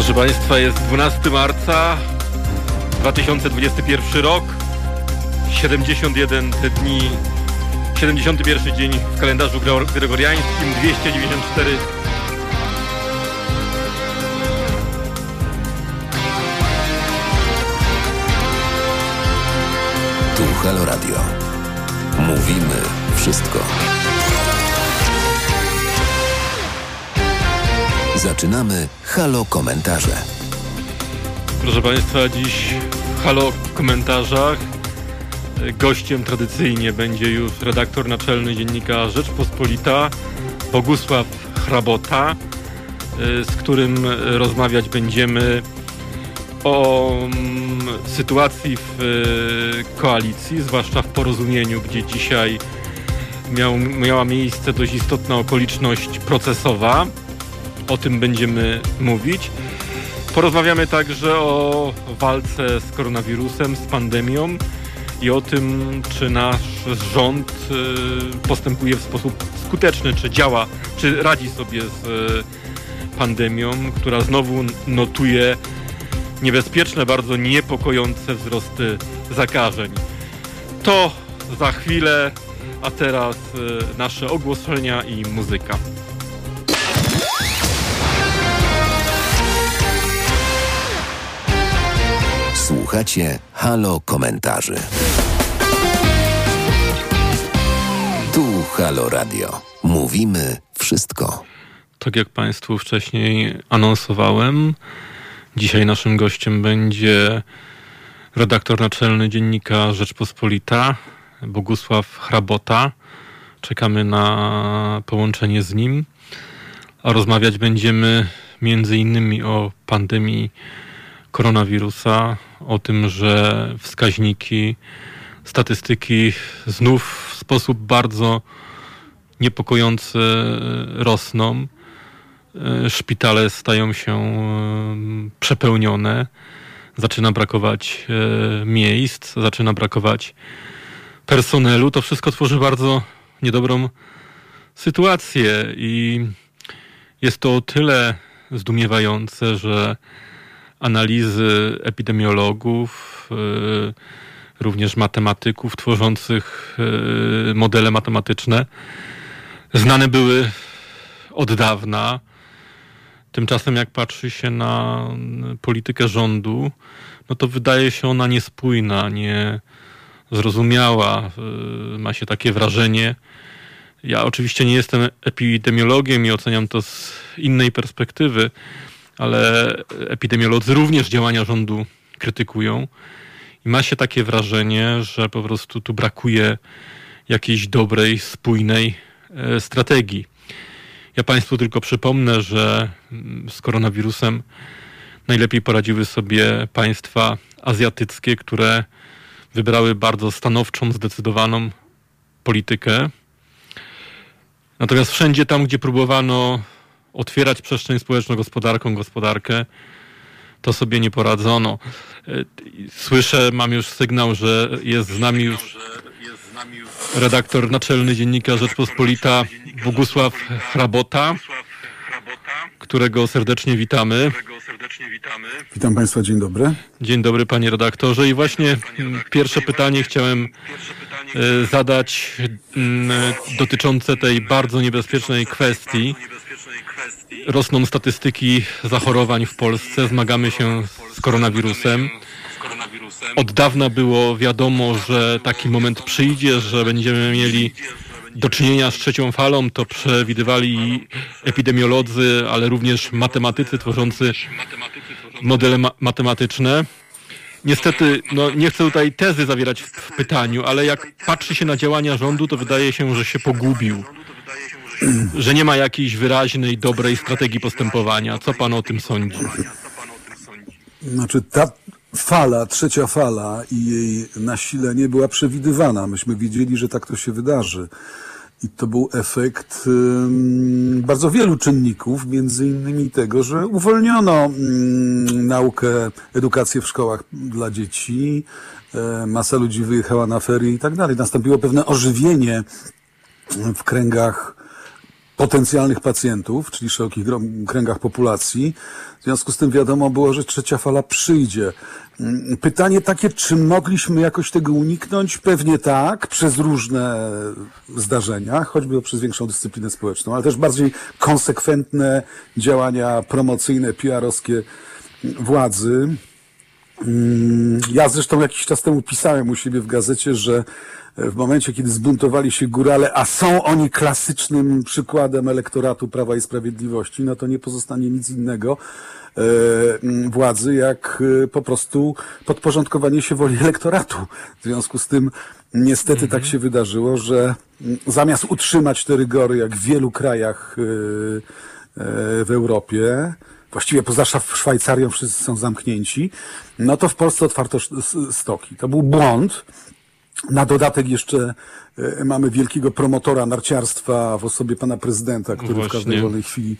Proszę Państwa, jest 12 marca 2021 rok, 71 dni, 71 dzień w kalendarzu gregoriańskim, 294 Tu Halo Radio. Mówimy wszystko. Zaczynamy Halo Komentarze. Proszę Państwa, dziś w Halo Komentarzach gościem tradycyjnie będzie już redaktor naczelny dziennika Rzeczpospolita Bogusław Hrabota, z którym rozmawiać będziemy o mm, sytuacji w y, koalicji, zwłaszcza w porozumieniu, gdzie dzisiaj miał, miała miejsce dość istotna okoliczność procesowa. O tym będziemy mówić. Porozmawiamy także o walce z koronawirusem, z pandemią i o tym, czy nasz rząd y, postępuje w sposób skuteczny, czy działa, czy radzi sobie z y, pandemią, która znowu notuje niebezpieczne, bardzo niepokojące wzrosty zakażeń. To za chwilę, a teraz y, nasze ogłoszenia i muzyka. Słuchacie Halo Komentarzy. Tu Halo Radio. Mówimy wszystko. Tak jak Państwu wcześniej anonsowałem, dzisiaj naszym gościem będzie redaktor naczelny dziennika Rzeczpospolita, Bogusław Hrabota. Czekamy na połączenie z nim, a rozmawiać będziemy między innymi o pandemii koronawirusa, o tym, że wskaźniki, statystyki znów w sposób bardzo niepokojący rosną. Szpitale stają się przepełnione, zaczyna brakować miejsc, zaczyna brakować personelu. To wszystko tworzy bardzo niedobrą sytuację i jest to o tyle zdumiewające, że analizy epidemiologów, y, również matematyków tworzących y, modele matematyczne znane były od dawna. Tymczasem jak patrzy się na politykę rządu, no to wydaje się ona niespójna, niezrozumiała. Y, ma się takie wrażenie. Ja oczywiście nie jestem epidemiologiem i oceniam to z innej perspektywy, ale epidemiolodzy również działania rządu krytykują. I ma się takie wrażenie, że po prostu tu brakuje jakiejś dobrej, spójnej e, strategii. Ja Państwu tylko przypomnę, że mm, z koronawirusem najlepiej poradziły sobie państwa azjatyckie, które wybrały bardzo stanowczą, zdecydowaną politykę. Natomiast wszędzie tam, gdzie próbowano otwierać przestrzeń społeczno-gospodarką, gospodarkę, to sobie nie poradzono. E, słyszę, mam już sygnał, że jest z nami już redaktor naczelny dziennika Rzeczpospolita Bogusław Hrabota, którego serdecznie witamy. Witam Państwa, dzień dobry. Dzień dobry panie redaktorze. I właśnie pierwsze pytanie chciałem e, zadać dotyczące tej bardzo niebezpiecznej kwestii. Rosną statystyki zachorowań w Polsce, zmagamy się z koronawirusem. Od dawna było wiadomo, że taki moment przyjdzie, że będziemy mieli do czynienia z trzecią falą. To przewidywali epidemiolodzy, ale również matematycy tworzący modele ma matematyczne. Niestety, no, nie chcę tutaj tezy zawierać w pytaniu, ale jak patrzy się na działania rządu, to wydaje się, że się pogubił że nie ma jakiejś wyraźnej, dobrej strategii postępowania. Co pan o tym sądzi? Znaczy ta fala, trzecia fala i jej nasilenie była przewidywana. Myśmy wiedzieli, że tak to się wydarzy. I to był efekt bardzo wielu czynników, między innymi tego, że uwolniono naukę, edukację w szkołach dla dzieci, e, masa ludzi wyjechała na ferie i tak dalej. Nastąpiło pewne ożywienie w kręgach potencjalnych pacjentów, czyli szerokich kręgach populacji. W związku z tym wiadomo było, że trzecia fala przyjdzie. Mm, pytanie takie, czy mogliśmy jakoś tego uniknąć? Pewnie tak, przez różne zdarzenia, choćby przez większą dyscyplinę społeczną, ale też bardziej konsekwentne działania promocyjne, PR-owskie władzy. Mm, ja zresztą jakiś czas temu pisałem u siebie w gazecie, że w momencie, kiedy zbuntowali się górale, a są oni klasycznym przykładem elektoratu Prawa i Sprawiedliwości, no to nie pozostanie nic innego e, władzy, jak e, po prostu podporządkowanie się woli elektoratu. W związku z tym niestety tak się wydarzyło, że zamiast utrzymać te rygory, jak w wielu krajach e, w Europie, właściwie poza Szwajcarią wszyscy są zamknięci, no to w Polsce otwarto stoki. To był błąd. Na dodatek jeszcze e, mamy wielkiego promotora narciarstwa w osobie pana prezydenta, który Właśnie. w każdej wolnej chwili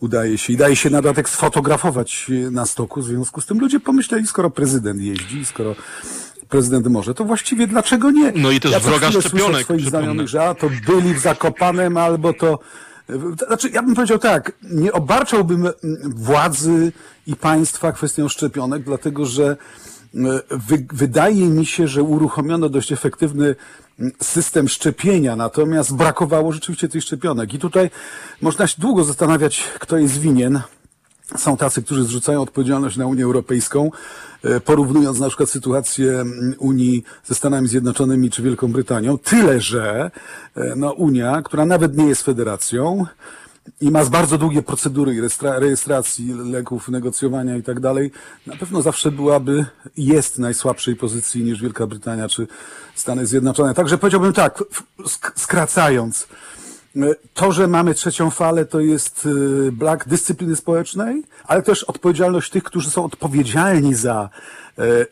udaje się i daje się na dodatek sfotografować na stoku. W związku z tym ludzie pomyśleli, skoro prezydent jeździ, skoro prezydent może, to właściwie dlaczego nie? No i też ja wroga szczepionek, swoich znajomych, że a, to byli w Zakopanem albo to... Znaczy, ja bym powiedział tak, nie obarczałbym władzy i państwa kwestią szczepionek, dlatego że wy, wydaje mi się, że uruchomiono dość efektywny system szczepienia, natomiast brakowało rzeczywiście tych szczepionek. I tutaj można się długo zastanawiać, kto jest winien. Są tacy, którzy zrzucają odpowiedzialność na Unię Europejską, e, porównując na przykład sytuację Unii ze Stanami Zjednoczonymi czy Wielką Brytanią. Tyle, że e, no, Unia, która nawet nie jest federacją i ma bardzo długie procedury rejestracji leków, negocjowania i tak dalej, na pewno zawsze byłaby jest najsłabszej pozycji niż Wielka Brytania czy Stany Zjednoczone. Także powiedziałbym tak, skracając, to, że mamy trzecią falę, to jest y, brak dyscypliny społecznej, ale też odpowiedzialność tych, którzy są odpowiedzialni za e,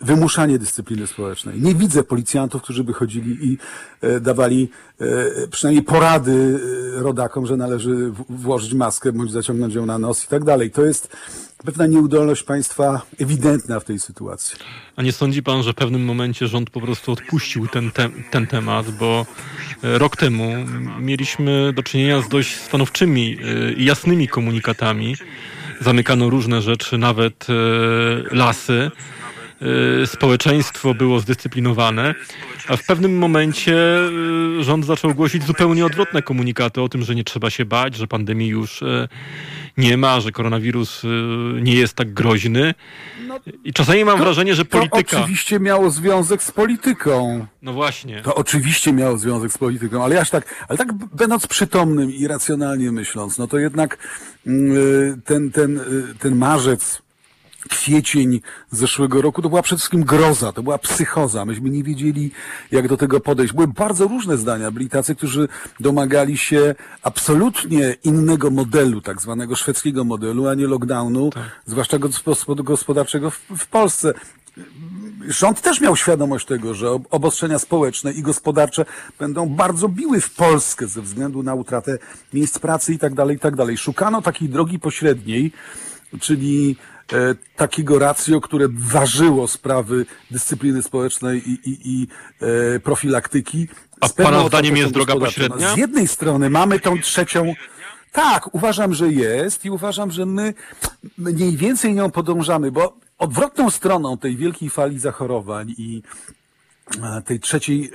wymuszanie dyscypliny społecznej. Nie widzę policjantów, którzy by chodzili i e, dawali e, przynajmniej porady e, rodakom, że należy włożyć maskę bądź zaciągnąć ją na nos i tak dalej. To jest pewna nieudolność państwa ewidentna w tej sytuacji. A nie sądzi pan, że w pewnym momencie rząd po prostu odpuścił ten, te, ten temat, bo e, rok temu mieliśmy do czynienia z dość stanowczymi e, i jasnymi komunikatami. Zamykano różne rzeczy, nawet e, lasy. E, Społeczeństwo było zdyscyplinowane, a w pewnym momencie e, rząd zaczął głosić zupełnie odwrotne komunikaty o tym, że nie trzeba się bać, że pandemii już e, nie ma, że koronawirus nie jest tak groźny. I czasami mam wrażenie, że To polityka. oczywiście miało związek z polityką. No właśnie. To oczywiście miało związek z polityką, ale aż tak, ale tak będąc przytomnym i racjonalnie myśląc, no to jednak mm, ten, ten, y, ten marzec, kwiecień zeszłego roku to była przede wszystkim groza, to była psychoza. Myśmy nie wiedzieli, jak do tego podejść. Były bardzo różne zdania. Byli tacy, którzy domagali się absolutnie innego modelu, tak zwanego szwedzkiego modelu, a nie lockdownu, zwłaszcza gospod- gospodarczego w, w Polsce rząd też miał świadomość tego, że ob- obostrzenia społeczne i gospodarcze będą bardzo biły w Polskę ze względu na utratę miejsc pracy i tak dalej, i tak dalej. Szukano takiej drogi pośredniej, czyli takiego racjo, które ważyło sprawy dyscypliny społecznej i, i, i e, profilaktyki. A pana zdaniem jest droga pośrednia? No, z jednej strony mamy tą trzecią tak, uważam, że jest i uważam, że my mniej więcej nią podążamy, bo odwrotną stroną tej wielkiej fali zachorowań i e, tej trzeciej,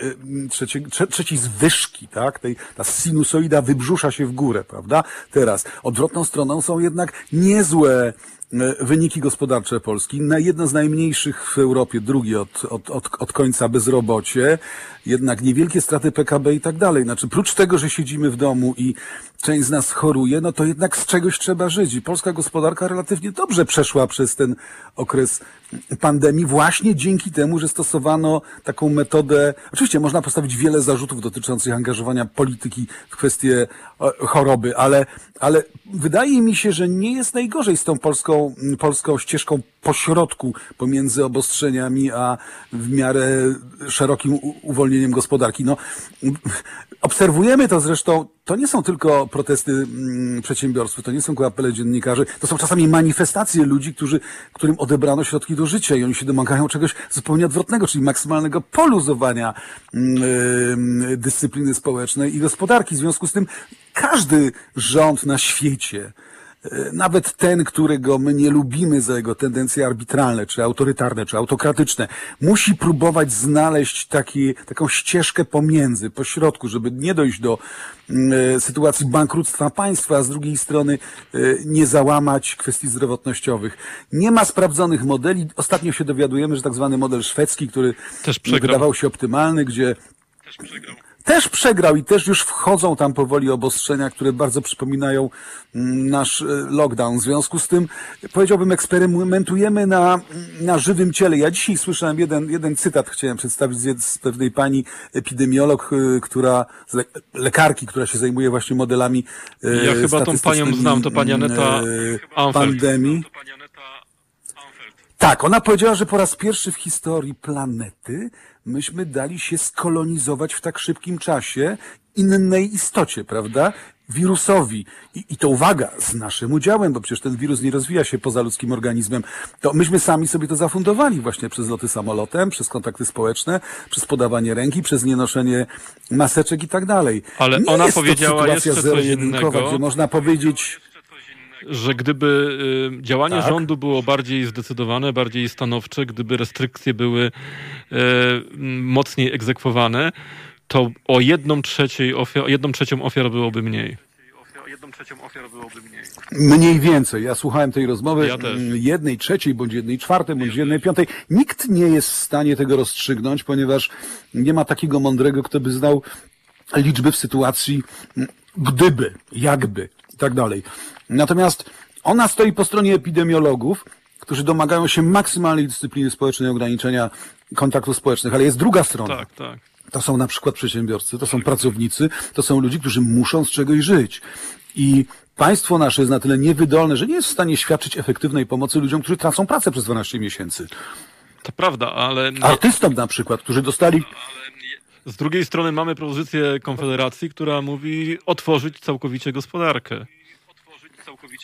e, trzeciej, trze, trzeciej zwyżki, tak? Tej, ta sinusoida wybrzusza się w górę, prawda? Teraz. Odwrotną stroną są jednak niezłe e, wyniki gospodarcze Polski. Na jedno z najmniejszych w Europie, drugi od, od, od, od końca bezrobocie, jednak niewielkie straty PKB i tak dalej. Znaczy, prócz tego, że siedzimy w domu i część z nas choruje, no to jednak z czegoś trzeba żyć. I polska gospodarka relatywnie dobrze przeszła przez ten okres pandemii właśnie dzięki temu, że stosowano taką metodę. Oczywiście można postawić wiele zarzutów dotyczących angażowania polityki w kwestie e, choroby, ale, ale wydaje mi się, że nie jest najgorzej z tą polską polską ścieżką pośrodku pomiędzy obostrzeniami a w miarę szerokim uwolnieniem gospodarki. No, obserwujemy to zresztą, to nie są tylko protesty przedsiębiorstw, to nie są tylko apele dziennikarzy, to są czasami manifestacje ludzi, którzy, którym odebrano środki do życia i oni się domagają czegoś zupełnie odwrotnego, czyli maksymalnego poluzowania yy, dyscypliny społecznej i gospodarki. W związku z tym każdy rząd na świecie, nawet ten, którego my nie lubimy za jego tendencje arbitralne, czy autorytarne, czy autokratyczne, musi próbować znaleźć taki, taką ścieżkę pomiędzy, pośrodku, żeby nie dojść do e, sytuacji bankructwa państwa, a z drugiej strony e, nie załamać kwestii zdrowotnościowych. Nie ma sprawdzonych modeli. Ostatnio się dowiadujemy, że tak zwany model szwedzki, który wydawał się optymalny, gdzie też przegrał i też już wchodzą tam powoli obostrzenia, które bardzo przypominają mm, nasz e, lockdown. W związku z tym, powiedziałbym, eksperymentujemy na, na żywym ciele. Ja dzisiaj słyszałem jeden, jeden cytat, chciałem przedstawić z pewnej pani epidemiolog, e, która, lekarki, która się zajmuje właśnie modelami e, Ja chyba tą panią znam, to pani Aneta pandemii. Tak, ona powiedziała, że po raz pierwszy w historii planety myśmy dali się skolonizować w tak szybkim czasie innej istocie, prawda? Wirusowi. I, I to uwaga, z naszym udziałem, bo przecież ten wirus nie rozwija się poza ludzkim organizmem. To myśmy sami sobie to zafundowali właśnie przez loty samolotem, przez kontakty społeczne, przez podawanie ręki, przez nienoszenie maseczek i tak dalej. Ale nie ona jest powiedziała to sytuacja jeszcze coś innego. gdzie można powiedzieć że gdyby y, działanie tak. rządu było bardziej zdecydowane, bardziej stanowcze, gdyby restrykcje były y, mocniej egzekwowane, to o jedną, trzeciej ofiar, jedną trzecią ofiar byłoby mniej. Jedną trzecią ofiar byłoby mniej. Mniej więcej. Ja słuchałem tej rozmowy ja jednej trzeciej, bądź jednej czwartej, bądź jednej piątej. Nikt nie jest w stanie tego rozstrzygnąć, ponieważ nie ma takiego mądrego, kto by znał liczby w sytuacji gdyby, jakby i tak dalej. Natomiast ona stoi po stronie epidemiologów, którzy domagają się maksymalnej dyscypliny społecznej, ograniczenia kontaktów społecznych, ale jest druga strona. Tak, tak. To są na przykład przedsiębiorcy, to są pracownicy, to są ludzie, którzy muszą z czegoś żyć. I państwo nasze jest na tyle niewydolne, że nie jest w stanie świadczyć efektywnej pomocy ludziom, którzy tracą pracę przez 12 miesięcy. To prawda, ale... Artystom na przykład, którzy dostali... Z drugiej strony mamy propozycję Konfederacji, która mówi otworzyć całkowicie gospodarkę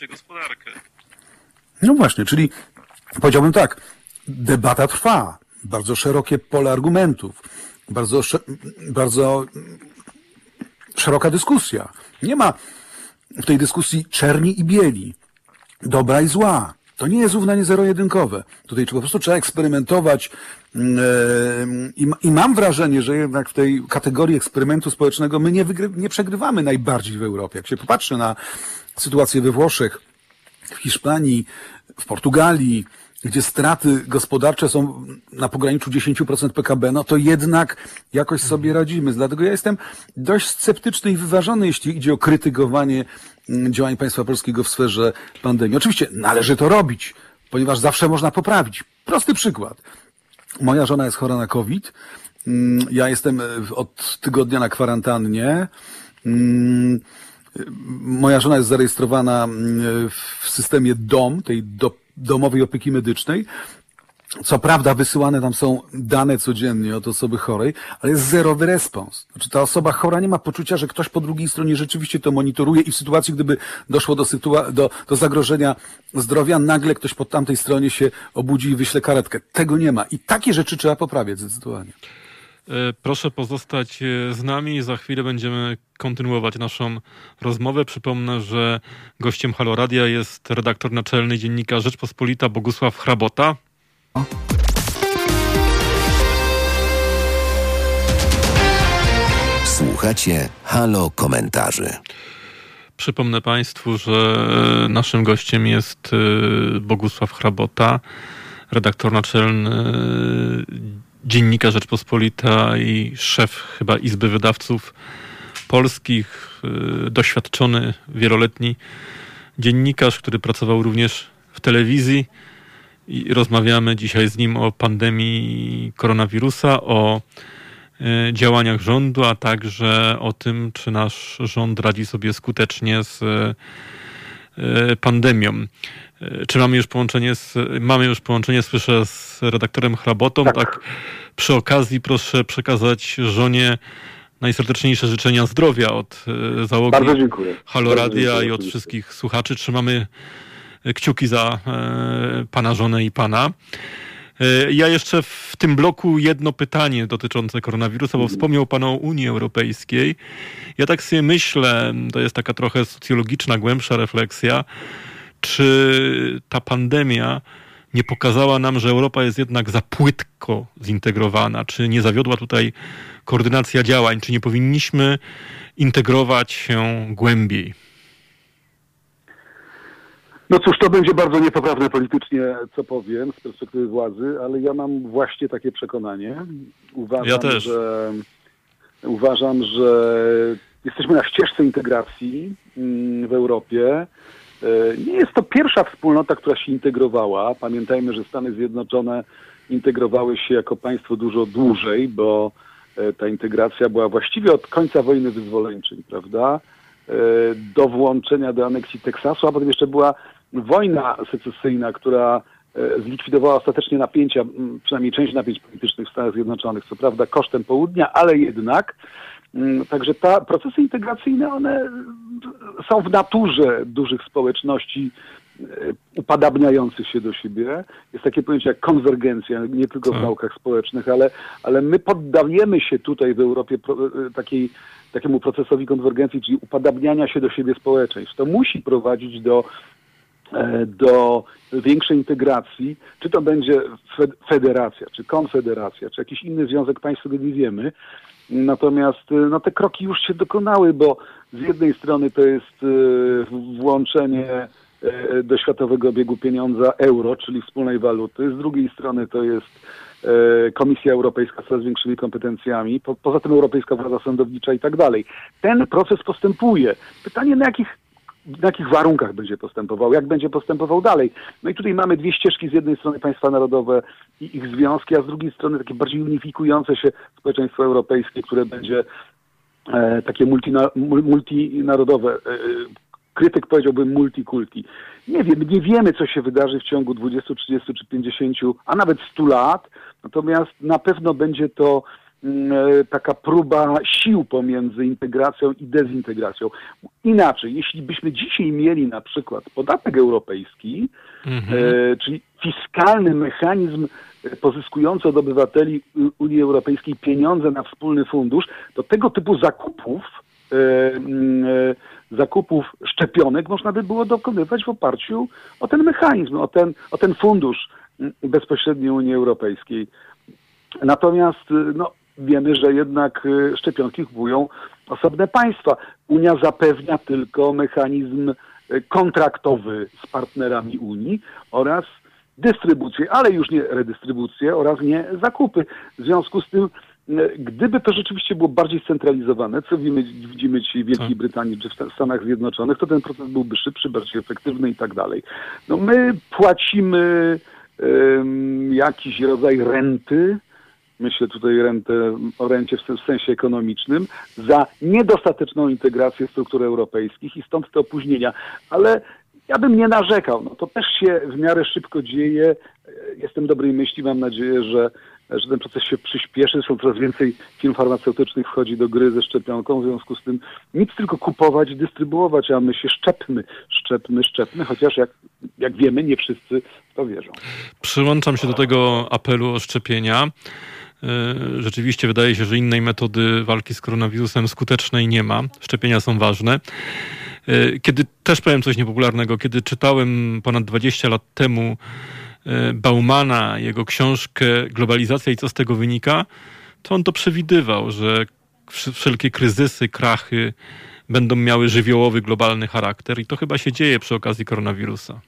gospodarkę. No właśnie, czyli powiedziałbym tak, debata trwa, bardzo szerokie pole argumentów, bardzo, bardzo szeroka dyskusja. Nie ma w tej dyskusji czerni i bieli, dobra i zła. To nie jest równanie zero-jedynkowe. Tutaj po prostu trzeba eksperymentować mm, e, i, mam wrażenie, że jednak w tej kategorii eksperymentu społecznego my nie, nie przegrywamy najbardziej w Europie. Jak się popatrzy na sytuację we Włoszech, w Hiszpanii, w Portugalii, gdzie straty gospodarcze są na pograniczu 10% PKB, no to jednak jakoś sobie radzimy. Dlatego ja jestem dość sceptyczny i wyważony, jeśli idzie o krytykowanie mm, działań państwa polskiego w sferze pandemii. Oczywiście należy to robić, ponieważ zawsze można poprawić. Prosty przykład. Moja żona jest chora na COVID. Mm, ja jestem e, od tygodnia na kwarantannie. Moja żona jest zarejestrowana mm, w systemie DOM, tej do, domowej opieki medycznej. Co prawda wysyłane tam są dane codziennie od osoby chorej, ale jest zerowy respons. Znaczy ta osoba chora nie ma poczucia, że ktoś po drugiej stronie rzeczywiście to monitoruje i w sytuacji, gdyby doszło do, sytua- do, do zagrożenia zdrowia, nagle ktoś po tamtej stronie się obudzi i wyśle karetkę. Tego nie ma. I takie rzeczy trzeba poprawiać zdecydowanie. E, proszę pozostać e, z nami. Za chwilę będziemy kontynuować naszą rozmowę. Przypomnę, że gościem Halo Radia jest redaktor naczelny dziennika Rzeczpospolita Bogusław Hrabota. Słuchacie Halo Komentarzy. Przypomnę Państwu, że naszym gościem jest e, Bogusław Hrabota, redaktor naczelny dziennika Rzeczpospolita i szef chyba Izby Wydawców Polskich, y, doświadczony, wieloletni dziennikarz, który pracował również w telewizji i rozmawiamy dzisiaj z nim o pandemii koronawirusa, o y, działaniach rządu, a także o tym, czy nasz rząd radzi sobie skutecznie z pandemią. Czy mamy już połączenie z, mamy już połączenie, słyszę, z redaktorem Hrabotą. Tak. tak. Przy okazji proszę przekazać żonie najserdeczniejsze życzenia zdrowia od załogi Bardzo dziękuję. Halo Radia i od wszystkich słuchaczy. Trzymamy kciuki za e, pana żonę i pana. E, Ja jeszcze w tym bloku jedno pytanie dotyczące koronawirusa, bo wspomniał Pan o Unii Europejskiej. Ja tak sobie myślę, to jest taka trochę socjologiczna, głębsza refleksja, czy ta pandemia nie pokazała nam, że Europa jest jednak za płytko zintegrowana, czy nie zawiodła tutaj koordynacja działań, czy nie powinniśmy integrować się głębiej? No cóż, to będzie bardzo niepoprawne politycznie, co powiem, z perspektywy władzy, ale ja mam właśnie takie przekonanie. Uważam, Ja też. że uważam, że jesteśmy na ścieżce integracji mm, w Europie. E, Nie jest to pierwsza wspólnota, która się integrowała. Pamiętajmy, że Stany Zjednoczone integrowały się jako państwo dużo dłużej, bo e, ta integracja była właściwie od końca wojny wyzwoleńczej, prawda? E, Do włączenia do aneksji Teksasu, a potem jeszcze była wojna secesyjna, która zlikwidowała ostatecznie napięcia, przynajmniej część napięć politycznych w Stanach Zjednoczonych, co prawda kosztem południa, ale jednak. Mm, Także ta procesy integracyjne, one są w naturze dużych społeczności e, upadabniających się do siebie. Jest takie pojęcie jak konwergencja, nie tylko w Tak. naukach społecznych, ale, ale my poddajemy się tutaj w Europie pro, e, takiej, takiemu procesowi konwergencji, czyli upadabniania się do siebie społeczeństw. To musi prowadzić do e, do większej integracji, czy to będzie fe- federacja, czy konfederacja, czy jakiś inny związek państw, nie wiemy. Natomiast e, no, te kroki już się dokonały, bo z jednej strony to jest e, włączenie e, do światowego obiegu pieniądza euro, czyli wspólnej waluty, z drugiej strony to jest e, Komisja Europejska z coraz większymi kompetencjami, po, poza tym Europejska Władza Sądownicza i tak dalej. Ten proces postępuje. Pytanie na jakich na jakich warunkach będzie postępował, jak będzie postępował dalej. No i tutaj mamy dwie ścieżki, z jednej strony państwa narodowe i ich związki, a z drugiej strony takie bardziej unifikujące się społeczeństwo europejskie, które będzie e, takie multina, mul- multinarodowe. E, krytyk powiedziałby multikulti. Nie wiem, nie wiemy, co się wydarzy w ciągu 20, 30 czy 50, a nawet 100 lat, natomiast na pewno będzie to e, taka próba sił pomiędzy integracją i dezintegracją. Inaczej, jeśli byśmy dzisiaj mieli na przykład podatek europejski, Mhm. e, czyli fiskalny mechanizm e, pozyskujący od obywateli Unii Europejskiej pieniądze na wspólny fundusz, to tego typu zakupów, e, mm, e, zakupów szczepionek można by było dokonywać w oparciu o ten mechanizm, o ten, o ten fundusz mm, bezpośrednio Unii Europejskiej. Natomiast y, no, wiemy, że jednak y, szczepionki kupują osobne państwa. Unia zapewnia tylko mechanizm y, kontraktowy z partnerami Unii oraz dystrybucję, ale już nie redystrybucję oraz nie zakupy. W związku z tym, y, gdyby to rzeczywiście było bardziej scentralizowane, co widzimy, widzimy dzisiaj w Wielkiej Tak. Brytanii czy w Sta- Stanach Zjednoczonych, to ten proces byłby szybszy, bardziej efektywny i tak dalej. No my płacimy em, jakiś rodzaj renty, myślę tutaj rentę, o rencie w sen- w sensie ekonomicznym, za niedostateczną integrację struktur europejskich i stąd te opóźnienia. Ale ja bym nie narzekał. No, to też się w miarę szybko dzieje. Jestem dobrej myśli, mam nadzieję, że, że ten proces się przyspieszy. Zresztą coraz więcej firm farmaceutycznych wchodzi do gry ze szczepionką, w związku z tym nic tylko kupować, dystrybuować, a my się szczepmy, szczepmy, szczepmy, chociaż jak, jak wiemy, nie wszyscy w to wierzą. Przyłączam się do tego apelu o szczepienia. E, Rzeczywiście wydaje się, że innej metody walki z koronawirusem skutecznej nie ma. Szczepienia są ważne. E, Kiedy też powiem coś niepopularnego, kiedy czytałem ponad 20 lat temu e, Baumana, jego książkę Globalizacja i co z tego wynika, to on to przewidywał, że wsz- wszelkie kryzysy, krachy będą miały żywiołowy, globalny charakter i to chyba się dzieje przy okazji koronawirusa.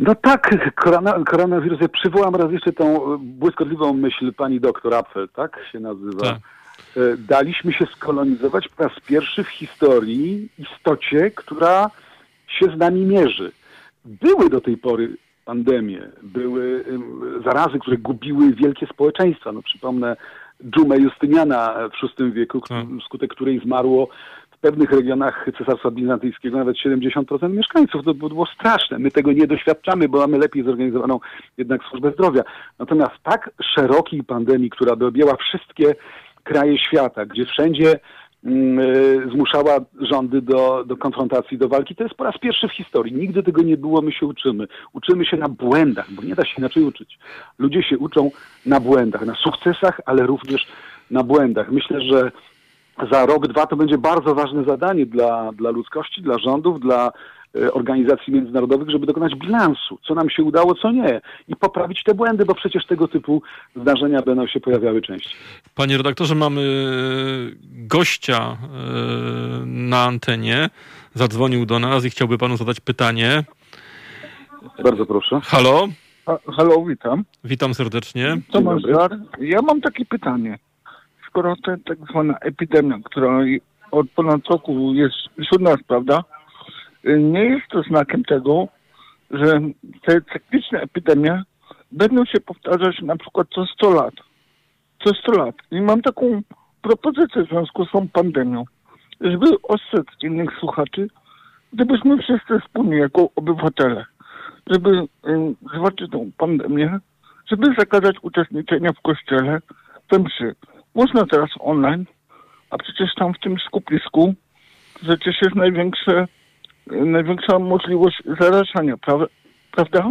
No tak, korona, koronawirus. Ja przywołam raz jeszcze tą e, błyskotliwą myśl pani doktor Apfel, tak się nazywa. Tak. E, Daliśmy się skolonizować po raz pierwszy w historii istocie, która się z nami mierzy. Były do tej pory pandemie, były zarazy, które gubiły wielkie społeczeństwa. No przypomnę dżumę Justyniana w VI wieku, Tak. wskutek której zmarło pewnych regionach Cesarstwa Bizantyjskiego nawet 70% mieszkańców. To było straszne. My tego nie doświadczamy, bo mamy lepiej zorganizowaną jednak służbę zdrowia. Natomiast tak szerokiej pandemii, która by objęła wszystkie kraje świata, gdzie wszędzie mm, y, zmuszała rządy do, do konfrontacji, do walki. To jest po raz pierwszy w historii. Nigdy tego nie było, my się uczymy. Uczymy się na błędach, bo nie da się inaczej uczyć. Ludzie się uczą na błędach, na sukcesach, ale również na błędach. Myślę, że za rok, dwa to będzie bardzo ważne zadanie dla, dla ludzkości, dla rządów, dla e, organizacji międzynarodowych, żeby dokonać bilansu, co nam się udało, co nie i poprawić te błędy, bo przecież tego typu zdarzenia będą się pojawiały częściej. Panie redaktorze, mamy gościa e, na antenie. Zadzwonił do nas i chciałby panu zadać pytanie. Bardzo proszę. Halo? Ha, halo, witam. Witam serdecznie. Tomasz. Żar. Ja mam takie pytanie. Skoro ta tak zwana epidemia, która od ponad roku jest wśród nas, prawda? Nie jest to znakiem tego, że te cykliczne epidemie będą się powtarzać na przykład co 100 lat. Co 100 lat. I mam taką propozycję w związku z tą pandemią, żeby ostrzec innych słuchaczy, gdybyśmy wszyscy wspólnie jako obywatele, żeby y, zwalczyć tą pandemię, żeby zakazać uczestniczenia w kościele we mszy. Można teraz online, a przecież tam w tym skupisku przecież jest największe, największa możliwość zarażania, pra- prawda?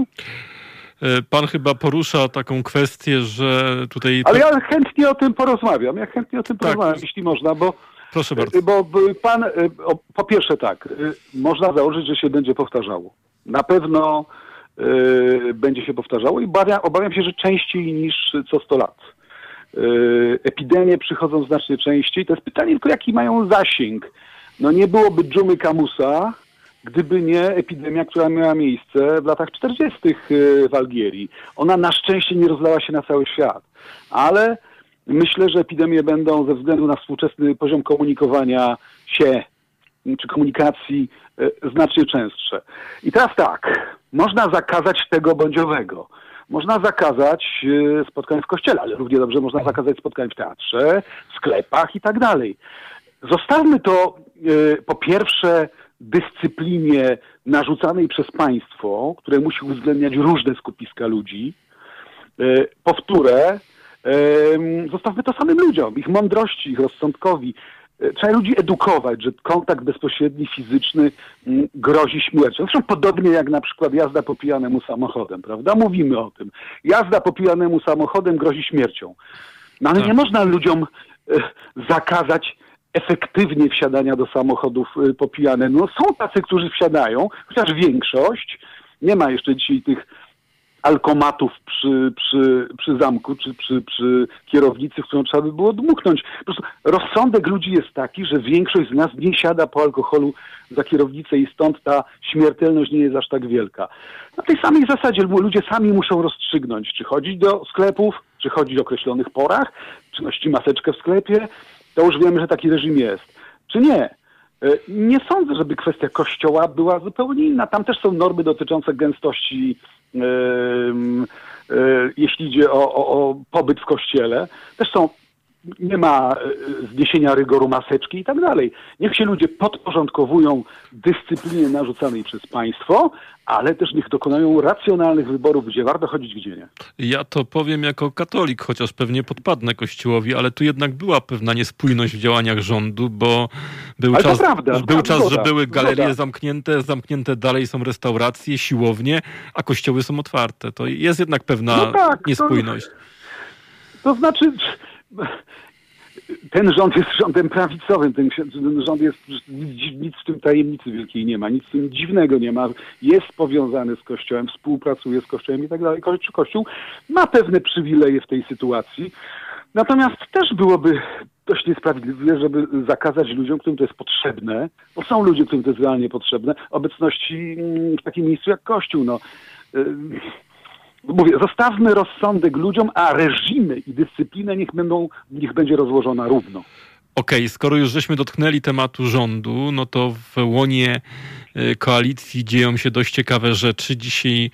E, Pan chyba porusza taką kwestię, że tutaj... Ale ja chętnie o tym porozmawiam. Ja chętnie o tym Tak. porozmawiam, jeśli można, bo Proszę bardzo. Y, Bo bo pan, po pierwsze tak, można założyć, że się będzie powtarzało. Na pewno będzie się powtarzało i obawiam, obawiam się, że częściej niż co 100 lat. Y, epidemie przychodzą znacznie częściej. To jest pytanie tylko, jaki mają zasięg. No nie byłoby dżumy Kamusa, gdyby nie epidemia, która miała miejsce w latach 40. w Algierii. Ona na szczęście nie rozlała się na cały świat, ale myślę, że epidemie będą ze względu na współczesny poziom komunikowania się czy komunikacji e, znacznie częstsze. I teraz tak, można zakazać tego bądź owego. Można zakazać e, spotkań w kościele, ale równie dobrze można zakazać spotkań w teatrze, w sklepach i tak dalej. Zostawmy to e, po pierwsze dyscyplinie narzucanej przez państwo, które musi uwzględniać różne skupiska ludzi. Po wtóre, em, zostawmy to samym ludziom, ich mądrości, ich rozsądkowi. Trzeba ludzi edukować, że kontakt bezpośredni, fizyczny mm, grozi śmiercią. Zresztą podobnie jak na przykład jazda po pijanemu samochodem, prawda? Mówimy o tym. Jazda po pijanemu samochodem grozi śmiercią. No ale Tak. nie można ludziom e, zakazać efektywnie wsiadania do samochodów e, popijane. No są tacy, którzy wsiadają, chociaż większość, nie ma jeszcze dzisiaj tych alkomatów przy, przy, przy zamku czy przy, przy kierownicy, w którą trzeba by było dmuchnąć. Po prostu rozsądek ludzi jest taki, że większość z nas nie siada po alkoholu za kierownicę i stąd ta śmiertelność nie jest aż tak wielka. Na tej samej zasadzie ludzie sami muszą rozstrzygnąć, czy chodzić do sklepów, czy chodzić o określonych porach, czy nosić maseczkę w sklepie. To już wiemy, że taki reżim jest. Czy nie? E, Nie sądzę, żeby kwestia kościoła była zupełnie inna. Tam też są normy dotyczące gęstości, jeśli idzie o, o, o pobyt w kościele. Też są, nie ma e, zniesienia rygoru maseczki i tak dalej. Niech się ludzie podporządkowują dyscyplinie narzucanej przez państwo, ale też niech dokonają racjonalnych wyborów, gdzie warto chodzić, gdzie nie. Ja to powiem jako katolik, chociaż pewnie podpadnę Kościołowi, ale tu jednak była pewna niespójność w działaniach rządu, bo był Ale to czas, prawda, był tak, czas zgoda, że były galerie zgoda. zamknięte, zamknięte dalej są restauracje, siłownie, a kościoły są otwarte. To jest jednak pewna No tak, to- niespójność. To znaczy, ten rząd jest rządem prawicowym, ten, rząd jest, nic, w tym tajemnicy wielkiej nie ma, nic w tym dziwnego nie ma. Jest powiązany z Kościołem, współpracuje z Kościołem i tak dalej. Ko- Kościół ma pewne przywileje w tej sytuacji. Natomiast też byłoby dość niesprawiedliwe, żeby zakazać ludziom, którym to jest potrzebne, bo są ludzie, którym to jest realnie potrzebne, obecności mm, w takim miejscu jak Kościół. No. Mówię, zostawmy rozsądek ludziom, a reżimy i dyscyplinę niech, będą, niech będzie rozłożona równo. Okej, skoro już żeśmy dotknęli tematu rządu, no to w łonie y, koalicji dzieją się dość ciekawe rzeczy. Dzisiaj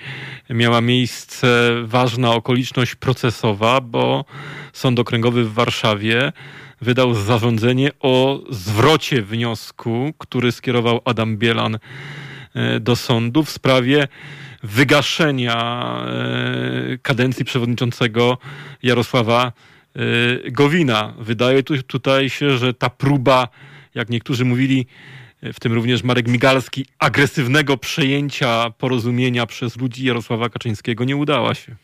miała miejsce ważna okoliczność procesowa, bo Sąd Okręgowy w Warszawie wydał zarządzenie o zwrocie wniosku, który skierował Adam Bielan e, do sądu w sprawie wygaszenia e, kadencji przewodniczącego Jarosława e, Gowina. Wydaje tu, tutaj się, że ta próba, jak niektórzy mówili, w tym również Marek Migalski, agresywnego przejęcia porozumienia przez ludzi Jarosława Kaczyńskiego nie udała się.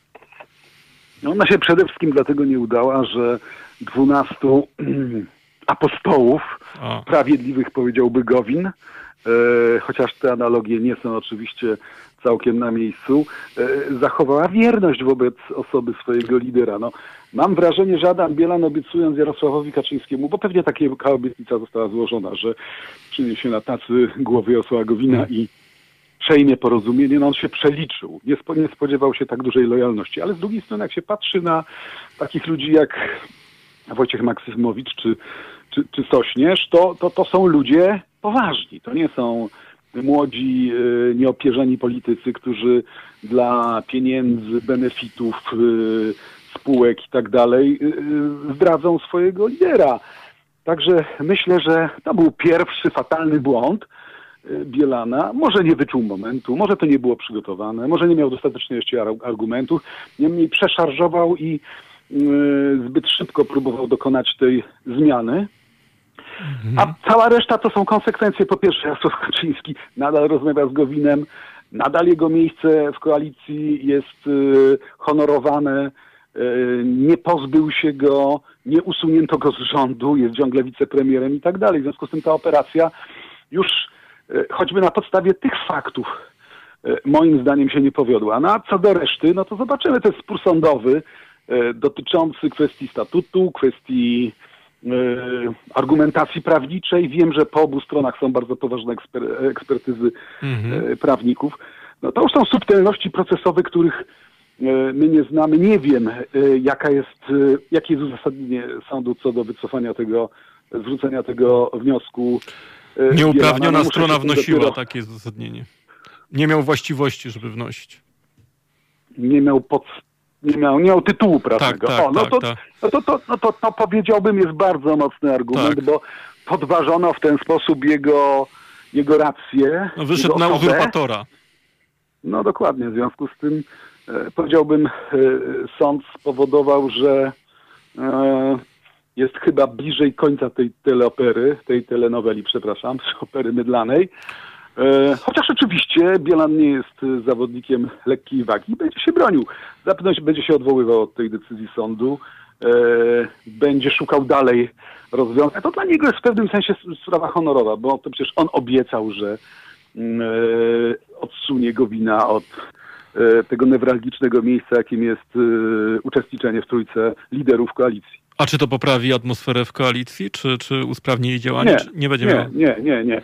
No ona się przede wszystkim dlatego nie udała, że dwunastu apostołów O. sprawiedliwych powiedziałby Gowin, e, chociaż te analogie nie są oczywiście całkiem na miejscu, e, zachowała wierność wobec osoby swojego lidera. No, mam wrażenie, że Adam Bielan obiecując Jarosławowi Kaczyńskiemu, bo pewnie taka obietnica została złożona, że przyniesie na tacy głowy Jarosława Gowina i przejmie porozumienie, no on się przeliczył. Nie, spo, nie spodziewał się tak dużej lojalności. Ale z drugiej strony, jak się patrzy na takich ludzi jak Wojciech Maksymowicz czy, czy, czy Sośnierz, to, to, to są ludzie poważni. To nie są młodzi, y, nieopierzeni politycy, którzy dla pieniędzy, benefitów, y, spółek i tak dalej y, zdradzą swojego lidera. Także myślę, że to był pierwszy fatalny błąd Bielana. Może nie wyczuł momentu, może to nie było przygotowane, może nie miał dostatecznie jeszcze ar- argumentów. Niemniej przeszarżował i zbyt szybko próbował dokonać tej zmiany. A cała reszta to są konsekwencje. Po pierwsze, Jarosław Kaczyński nadal rozmawia z Gowinem, nadal jego miejsce w koalicji jest y, honorowane, y, nie pozbył się go, nie usunięto go z rządu, jest ciągle wicepremierem i tak dalej. W związku z tym ta operacja już y, choćby na podstawie tych faktów y, moim zdaniem się nie powiodła. No a co do reszty, no to zobaczymy, to jest spór sądowy y, dotyczący kwestii statutu, kwestii argumentacji prawniczej. Wiem, że po obu stronach są bardzo poważne eksper- ekspertyzy Mhm. e, prawników. No to już są subtelności procesowe, których e, my nie znamy. Nie wiem, jaka jest, jakie jest uzasadnienie sądu co do wycofania tego, zwrócenia tego wniosku. Nieuprawniona No, strona wnosiła dopiero- takie uzasadnienie. Nie miał właściwości, żeby wnosić. Nie miał pod, nie miał, nie miał tytułu prawnego. tak, o, no, tak, to, tak. No, to, to, no to, to powiedziałbym jest bardzo mocny argument, Tak. bo podważono w ten sposób jego, jego rację. No, wyszedł na uzurpatora. No dokładnie, w związku z tym e, powiedziałbym, e, sąd spowodował, że e, jest chyba bliżej końca tej teleopery, tej telenoweli, przepraszam, opery mydlanej. E, chociaż oczywiście Bielan nie jest e, zawodnikiem lekkiej wagi, będzie się bronił. Zapewne będzie się odwoływał od tej decyzji sądu, e, będzie szukał dalej rozwiązań. To dla niego jest w pewnym sensie sprawa honorowa, bo to przecież on obiecał, że mm, odsunie Gowina od e, tego newralgicznego miejsca, jakim jest uczestniczenie w trójce liderów koalicji. A czy to poprawi atmosferę w koalicji, czy, czy usprawni jej działanie? Nie, czy nie będzie nie, miało? nie, nie, nie.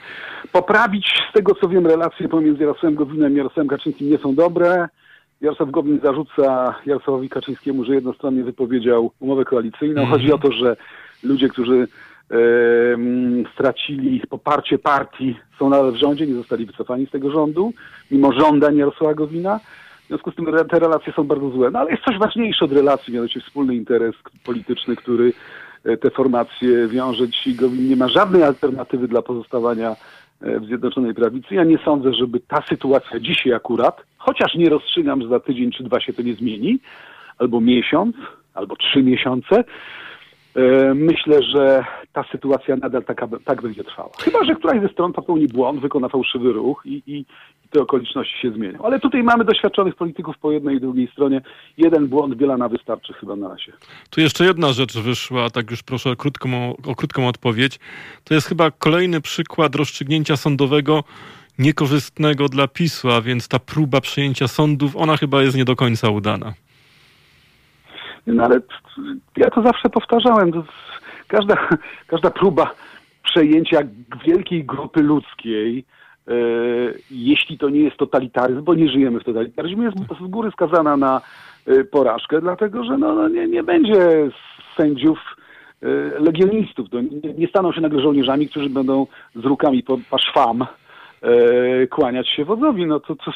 Poprawić, z tego co wiem, relacje pomiędzy Jarosławem Gowinem i Jarosławem Kaczyńskim nie są dobre. Jarosław Gowin zarzuca Jarosławowi Kaczyńskiemu, że jednostronnie wypowiedział umowę koalicyjną. Mhm. Chodzi o to, że ludzie, którzy em, stracili poparcie partii, są nadal w rządzie, nie zostali wycofani z tego rządu, mimo żądań Jarosława Gowina. W związku z tym te relacje są bardzo złe. No ale jest coś ważniejsze od relacji, mianowicie wspólny interes polityczny, który e, te formacje wiąże. Dzisiaj Gowin nie ma żadnej alternatywy dla pozostawania e, w Zjednoczonej Prawicy. Ja nie sądzę, żeby ta sytuacja dzisiaj akurat, chociaż nie rozstrzygam, że za tydzień czy dwa się to nie zmieni, albo miesiąc, albo trzy miesiące, myślę, że ta sytuacja nadal taka, tak będzie trwała. Chyba, że któraś ze stron popełni błąd, wykona fałszywy ruch i, i, te okoliczności się zmienią. Ale tutaj mamy doświadczonych polityków po jednej i drugiej stronie. Jeden błąd Bielana wystarczy chyba na razie. Tu jeszcze jedna rzecz wyszła, tak już proszę o krótką, o krótką odpowiedź. To jest chyba kolejny przykład rozstrzygnięcia sądowego niekorzystnego dla PiSu, a więc ta próba przejęcia sądów, ona chyba jest nie do końca udana. No ale ja to zawsze powtarzałem. Każda, każda próba przejęcia wielkiej grupy ludzkiej, e, jeśli to nie jest totalitaryzm, bo nie żyjemy w totalitaryzmie, jest z góry skazana na e, porażkę, dlatego że no, no nie, nie będzie sędziów e, legionistów. Nie, nie staną się nagle żołnierzami, którzy będą z rukami po, po szwam e, kłaniać się wodzowi. No to, to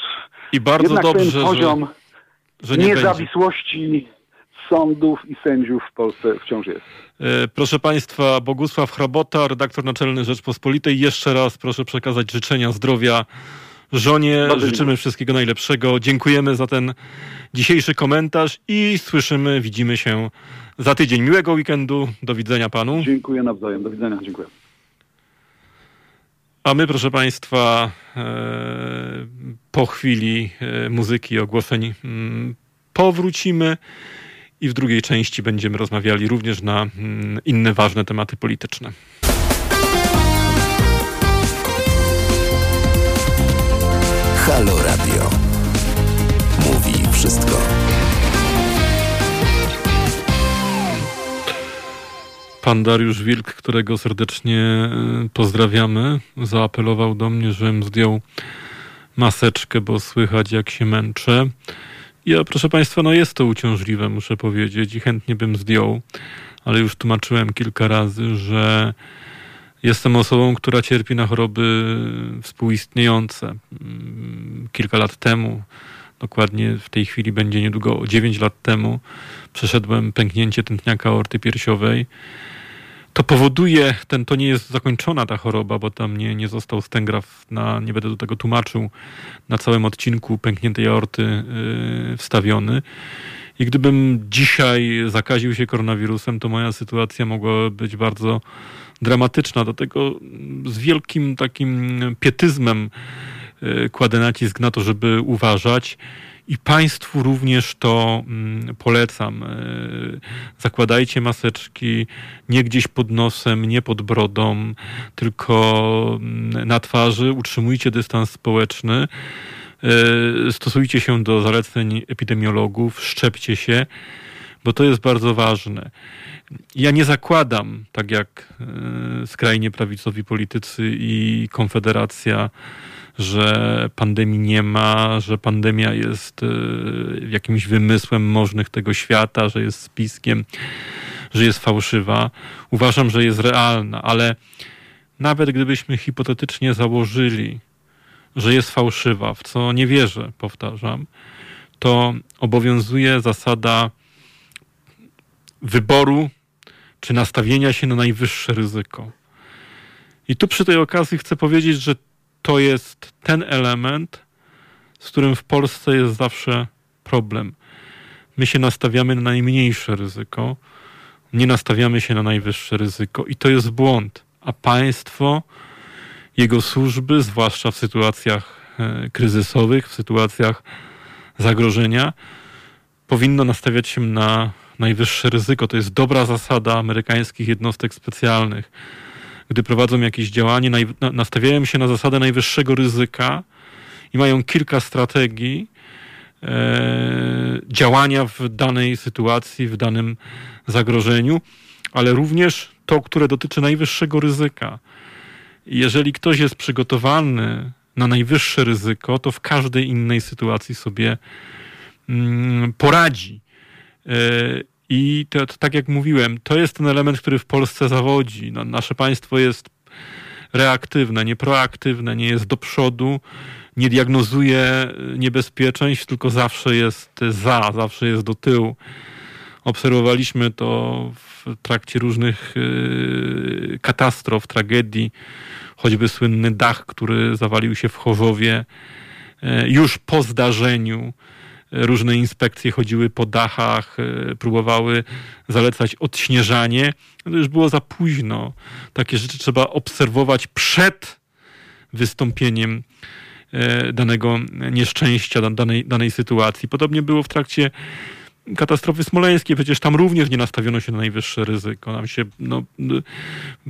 I bardzo jednak dobrze, ten że, poziom że nie będzie. Sądów i sędziów w Polsce wciąż jest. E, proszę Państwa, Bogusław Hrabota, redaktor naczelny Rzeczpospolitej. Jeszcze raz proszę przekazać życzenia zdrowia żonie. Bardzo Życzymy dziękuję. wszystkiego najlepszego. Dziękujemy za ten dzisiejszy komentarz i słyszymy, widzimy się za tydzień. Miłego weekendu. Do widzenia Panu. Dziękuję nawzajem. Do widzenia. Dziękuję. A my, proszę Państwa, e, po chwili e, muzyki i ogłoszeń mm, powrócimy i w drugiej części będziemy rozmawiali również na mm, inne ważne tematy polityczne. Halo Radio. Mówi wszystko. Pan Dariusz Wilk, którego serdecznie e, pozdrawiamy, zaapelował do mnie, żebym zdjął maseczkę, bo słychać jak się męczę. Ja, proszę Państwa, no jest to uciążliwe, muszę powiedzieć, i chętnie bym zdjął, ale już tłumaczyłem kilka razy, że jestem osobą, która cierpi na choroby współistniejące. Mm, Kilka lat temu, dokładnie w tej chwili będzie niedługo 9 lat temu, przeszedłem pęknięcie tętniaka aorty piersiowej. To powoduje, ten, to nie jest zakończona ta choroba, bo tam nie, nie został stengraf, na, nie będę do tego tłumaczył, na całym odcinku pękniętej aorty yy, wstawiony. I gdybym dzisiaj zakaził się koronawirusem, to moja sytuacja mogłaby być bardzo dramatyczna. Do tego z wielkim takim pietyzmem yy, kładę nacisk na to, żeby uważać. I Państwu również to mm, polecam. Yy, Zakładajcie maseczki nie gdzieś pod nosem, nie pod brodą, tylko mm, na twarzy. Utrzymujcie dystans społeczny. Yy, Stosujcie się do zaleceń epidemiologów, szczepcie się, bo to jest bardzo ważne. Ja nie zakładam, tak jak yy, skrajnie prawicowi politycy i Konfederacja, że pandemii nie ma, że pandemia jest y, jakimś wymysłem możnych tego świata, że jest spiskiem, że jest fałszywa. Uważam, że jest realna, ale nawet gdybyśmy hipotetycznie założyli, że jest fałszywa, w co nie wierzę, powtarzam, to obowiązuje zasada wyboru czy nastawienia się na najwyższe ryzyko. I tu przy tej okazji chcę powiedzieć, że to jest ten element, z którym w Polsce jest zawsze problem. My się nastawiamy na najmniejsze ryzyko, nie nastawiamy się na najwyższe ryzyko i to jest błąd. A państwo, jego służby, zwłaszcza w sytuacjach e, kryzysowych, w sytuacjach zagrożenia, powinno nastawiać się na najwyższe ryzyko. To jest dobra zasada amerykańskich jednostek specjalnych gdy prowadzą jakieś działanie, naj- na- nastawiają się na zasadę najwyższego ryzyka i mają kilka strategii e, działania w danej sytuacji, w danym zagrożeniu, ale również to, które dotyczy najwyższego ryzyka. Jeżeli ktoś jest przygotowany na najwyższe ryzyko, to w każdej innej sytuacji sobie mm, poradzi. E, I to, to, tak jak mówiłem, to jest ten element, który w Polsce zawodzi. No, nasze państwo jest reaktywne, nie proaktywne, nie jest do przodu, nie diagnozuje niebezpieczeństw, tylko zawsze jest za, zawsze jest do tyłu. Obserwowaliśmy to w trakcie różnych yy, katastrof, tragedii, choćby słynny dach, który zawalił się w Chorzowie yy, już po zdarzeniu różne inspekcje chodziły po dachach, e, próbowały zalecać odśnieżanie. To już było za późno. Takie rzeczy trzeba obserwować przed wystąpieniem e, danego nieszczęścia, danej, danej sytuacji. Podobnie było w trakcie katastrofy smoleńskiej, przecież tam również nie nastawiono się na najwyższe ryzyko. Nam się no,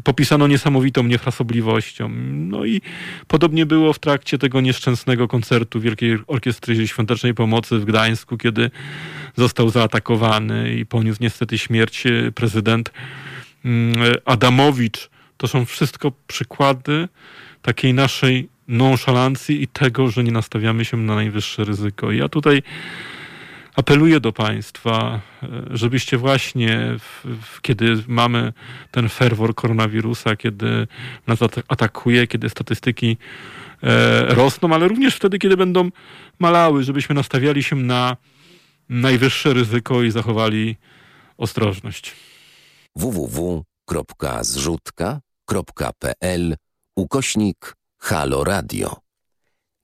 popisano niesamowitą niefrasobliwością. No i podobnie było w trakcie tego nieszczęsnego koncertu Wielkiej Orkiestry Świątecznej Pomocy w Gdańsku, kiedy został zaatakowany i poniósł niestety śmierć prezydent Adamowicz. To są wszystko przykłady takiej naszej nonszalancji i tego, że nie nastawiamy się na najwyższe ryzyko. Ja tutaj apeluję do Państwa, żebyście właśnie, w, w, kiedy mamy ten ferwor koronawirusa, kiedy nas atakuje, kiedy statystyki e, rosną, ale również wtedy, kiedy będą malały, żebyśmy nastawiali się na najwyższe ryzyko i zachowali ostrożność. www.zrzutka.pl ukośnik Halo Radio.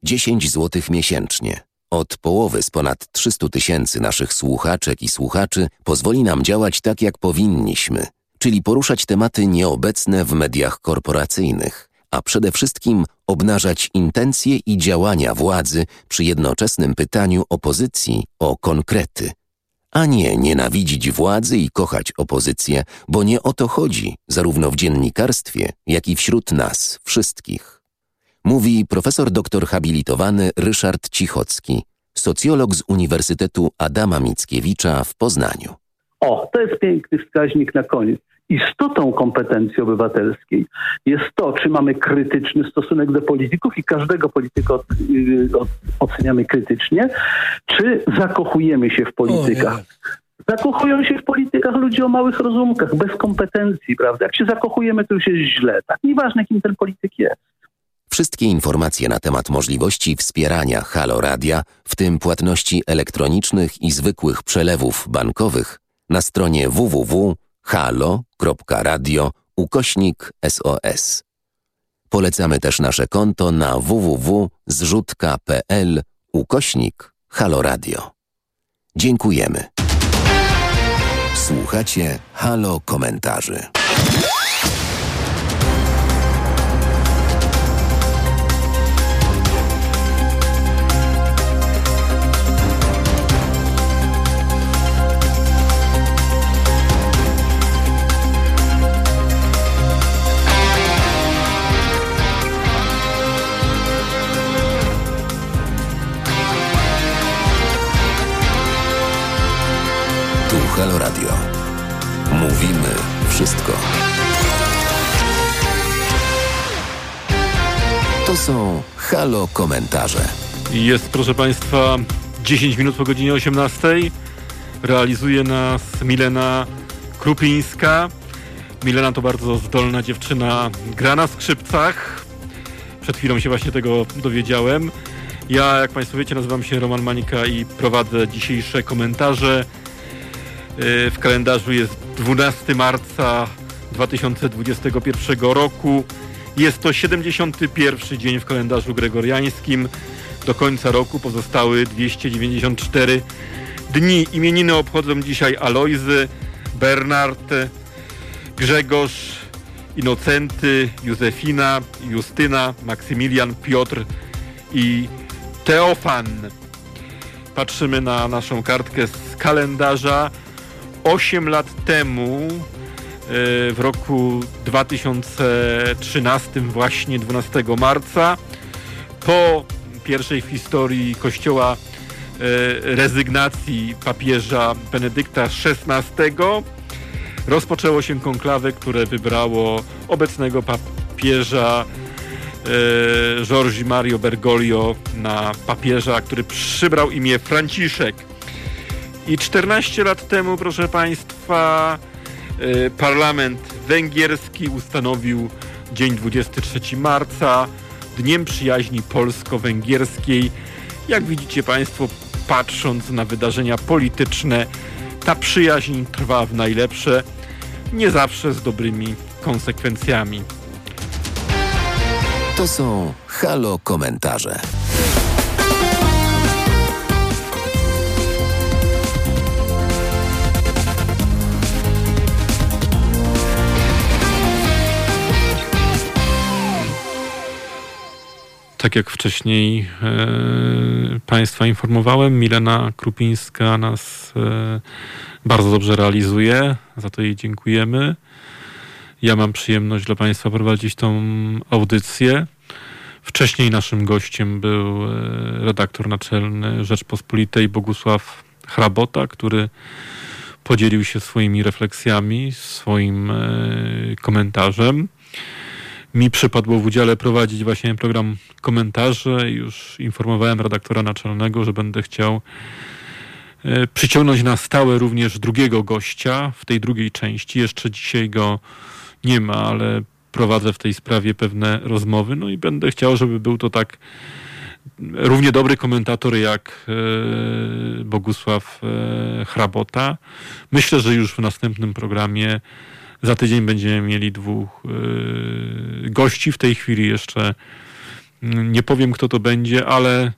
10 zł miesięcznie. Od połowy z ponad 300 tysięcy naszych słuchaczek i słuchaczy pozwoli nam działać tak, jak powinniśmy, czyli poruszać tematy nieobecne w mediach korporacyjnych, a przede wszystkim obnażać intencje i działania władzy przy jednoczesnym pytaniu opozycji o konkrety. A nie nienawidzić władzy i kochać opozycję, bo nie o to chodzi, zarówno w dziennikarstwie, jak i wśród nas wszystkich. Mówi profesor doktor habilitowany Ryszard Cichocki, socjolog z Uniwersytetu Adama Mickiewicza w Poznaniu. O, to jest piękny wskaźnik na koniec. Istotą kompetencji obywatelskiej jest to, czy mamy krytyczny stosunek do polityków i każdego polityka od, yy, od, oceniamy krytycznie, czy zakochujemy się w politykach. Zakochują się w politykach ludzie o małych rozumkach, bez kompetencji, prawda? Jak się zakochujemy, to już jest źle. Tak nieważne, kim ten polityk jest. Wszystkie informacje na temat możliwości wspierania Halo Radia, w tym płatności elektronicznych i zwykłych przelewów bankowych, na stronie www.halo.radio ukośnik SOS. Polecamy też nasze konto na www.zrzutka.pl ukośnik Halo Radio. Dziękujemy. Słuchacie Halo Komentarzy. Wszystko. To są Halo Komentarze. Jest, proszę Państwa, 10 minut po godzinie 18. Realizuje nas Milena Krupińska. Milena to bardzo zdolna dziewczyna, gra na skrzypcach. Przed chwilą się właśnie tego dowiedziałem. Ja, jak Państwo wiecie, nazywam się Roman Manika i prowadzę dzisiejsze komentarze. Yy, W kalendarzu jest 12 marca 2021 roku. Jest to 71 dzień w kalendarzu gregoriańskim. Do końca roku pozostały 294 dni. Imieniny obchodzą dzisiaj Alojzy, Bernard, Grzegorz, Inocenty, Józefina, Justyna, Maksymilian, Piotr i Teofan. Patrzymy na naszą kartkę z kalendarza. 8 lat temu, e, w roku 2013, właśnie 12 marca, po pierwszej w historii Kościoła e, rezygnacji papieża Benedykta XVI, rozpoczęło się konklawę, które wybrało obecnego papieża e, Giorgi Mario Bergoglio na papieża, który przybrał imię Franciszek. I 14 lat temu, proszę Państwa, e, parlament węgierski ustanowił dzień 23 marca Dniem Przyjaźni Polsko-Węgierskiej. Jak widzicie Państwo, patrząc na wydarzenia polityczne, ta przyjaźń trwa w najlepsze, nie zawsze z dobrymi konsekwencjami. To są Halo Komentarze. Tak jak wcześniej e, Państwa informowałem, Milena Krupińska nas e, bardzo dobrze realizuje. Za to jej dziękujemy. Ja mam przyjemność dla Państwa prowadzić tą audycję. Wcześniej naszym gościem był e, redaktor naczelny Rzeczpospolitej Bogusław Hrabota, który podzielił się swoimi refleksjami, swoim komentarzem. Mi przypadło w udziale prowadzić właśnie program komentarze. Już informowałem redaktora naczelnego, że będę chciał e, przyciągnąć na stałe również drugiego gościa w tej drugiej części. Jeszcze dzisiaj go nie ma, ale prowadzę w tej sprawie pewne rozmowy. No i będę chciał, żeby był to tak równie dobry komentator jak Bogusław Hrabota. Myślę, że już w następnym programie za tydzień będziemy mieli dwóch gości. W tej chwili jeszcze nie powiem, kto to będzie, ale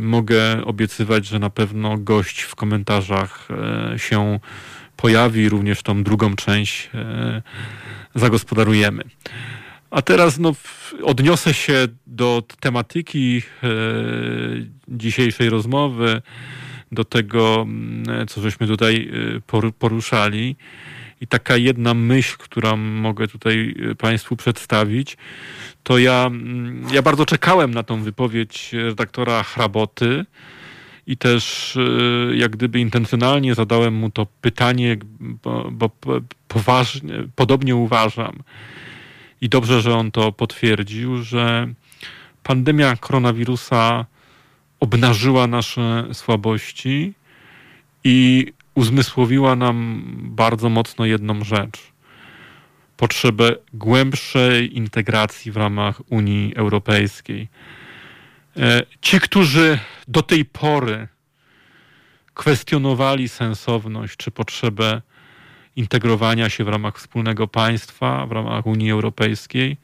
mogę obiecywać, że na pewno gość w komentarzach się pojawi, również tą drugą część zagospodarujemy. A teraz no, odniosę się do tematyki dzisiejszej rozmowy, do tego, mm, co żeśmy tutaj poruszali. I taka jedna myśl, którą mogę tutaj e, Państwu przedstawić, to ja, mm, ja bardzo czekałem na tą wypowiedź redaktora Hraboty i też jak gdyby intencjonalnie zadałem mu to pytanie, bo, bo poważnie, podobnie uważam, i dobrze, że on to potwierdził, że pandemia koronawirusa obnażyła nasze słabości i uzmysłowiła nam bardzo mocno jedną rzecz. Potrzebę głębszej integracji w ramach Unii Europejskiej. E, ci, którzy do tej pory kwestionowali sensowność czy potrzebę integrowania się w ramach wspólnego państwa, w ramach Unii Europejskiej,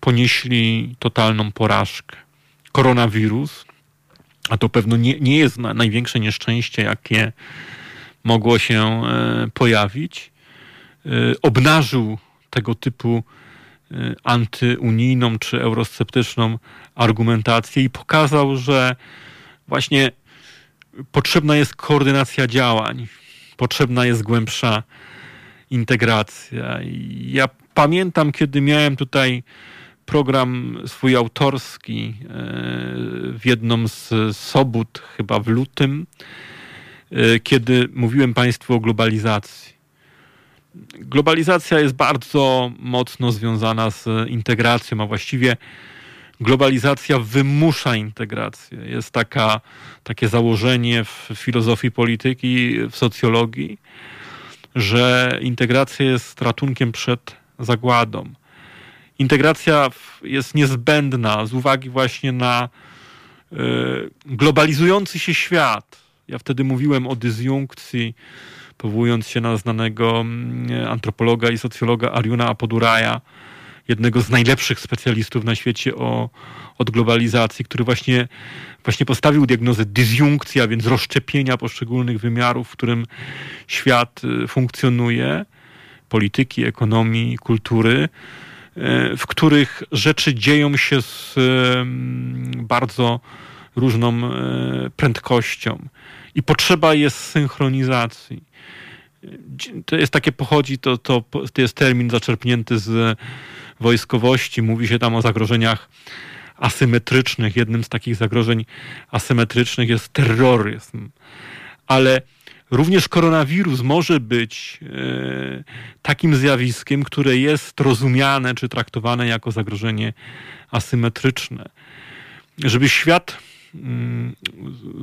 ponieśli totalną porażkę. Koronawirus, a to pewno nie, nie jest na, największe nieszczęście, jakie mogło się e, pojawić, e, obnażył tego typu e, antyunijną czy eurosceptyczną argumentację i pokazał, że właśnie potrzebna jest koordynacja działań, potrzebna jest głębsza integracja. Ja pamiętam, kiedy miałem tutaj program swój autorski w jedną z sobot, chyba w lutym, kiedy mówiłem Państwu o globalizacji. Globalizacja jest bardzo mocno związana z integracją, a właściwie globalizacja wymusza integrację. Jest taka, takie założenie w filozofii polityki, w socjologii, że integracja jest ratunkiem przed zagładą. Integracja jest niezbędna z uwagi właśnie na e, globalizujący się świat. Ja wtedy mówiłem o dysjunkcji, powołując się na znanego mm, antropologa i socjologa Ariuna Apoduraja, jednego z najlepszych specjalistów na świecie o, od globalizacji, który właśnie, właśnie postawił diagnozę dysjunkcji, a więc rozszczepienia poszczególnych wymiarów, w którym świat y, funkcjonuje, polityki, ekonomii, kultury, y, w których rzeczy dzieją się z bardzo różną y, prędkością i potrzeba jest synchronizacji. To jest takie pochodzi, to, to, to jest termin zaczerpnięty z wojskowości. Mówi się tam o zagrożeniach asymetrycznych. Jednym z takich zagrożeń asymetrycznych jest terroryzm. Ale również koronawirus może być e, takim zjawiskiem, które jest rozumiane czy traktowane jako zagrożenie asymetryczne. Żeby świat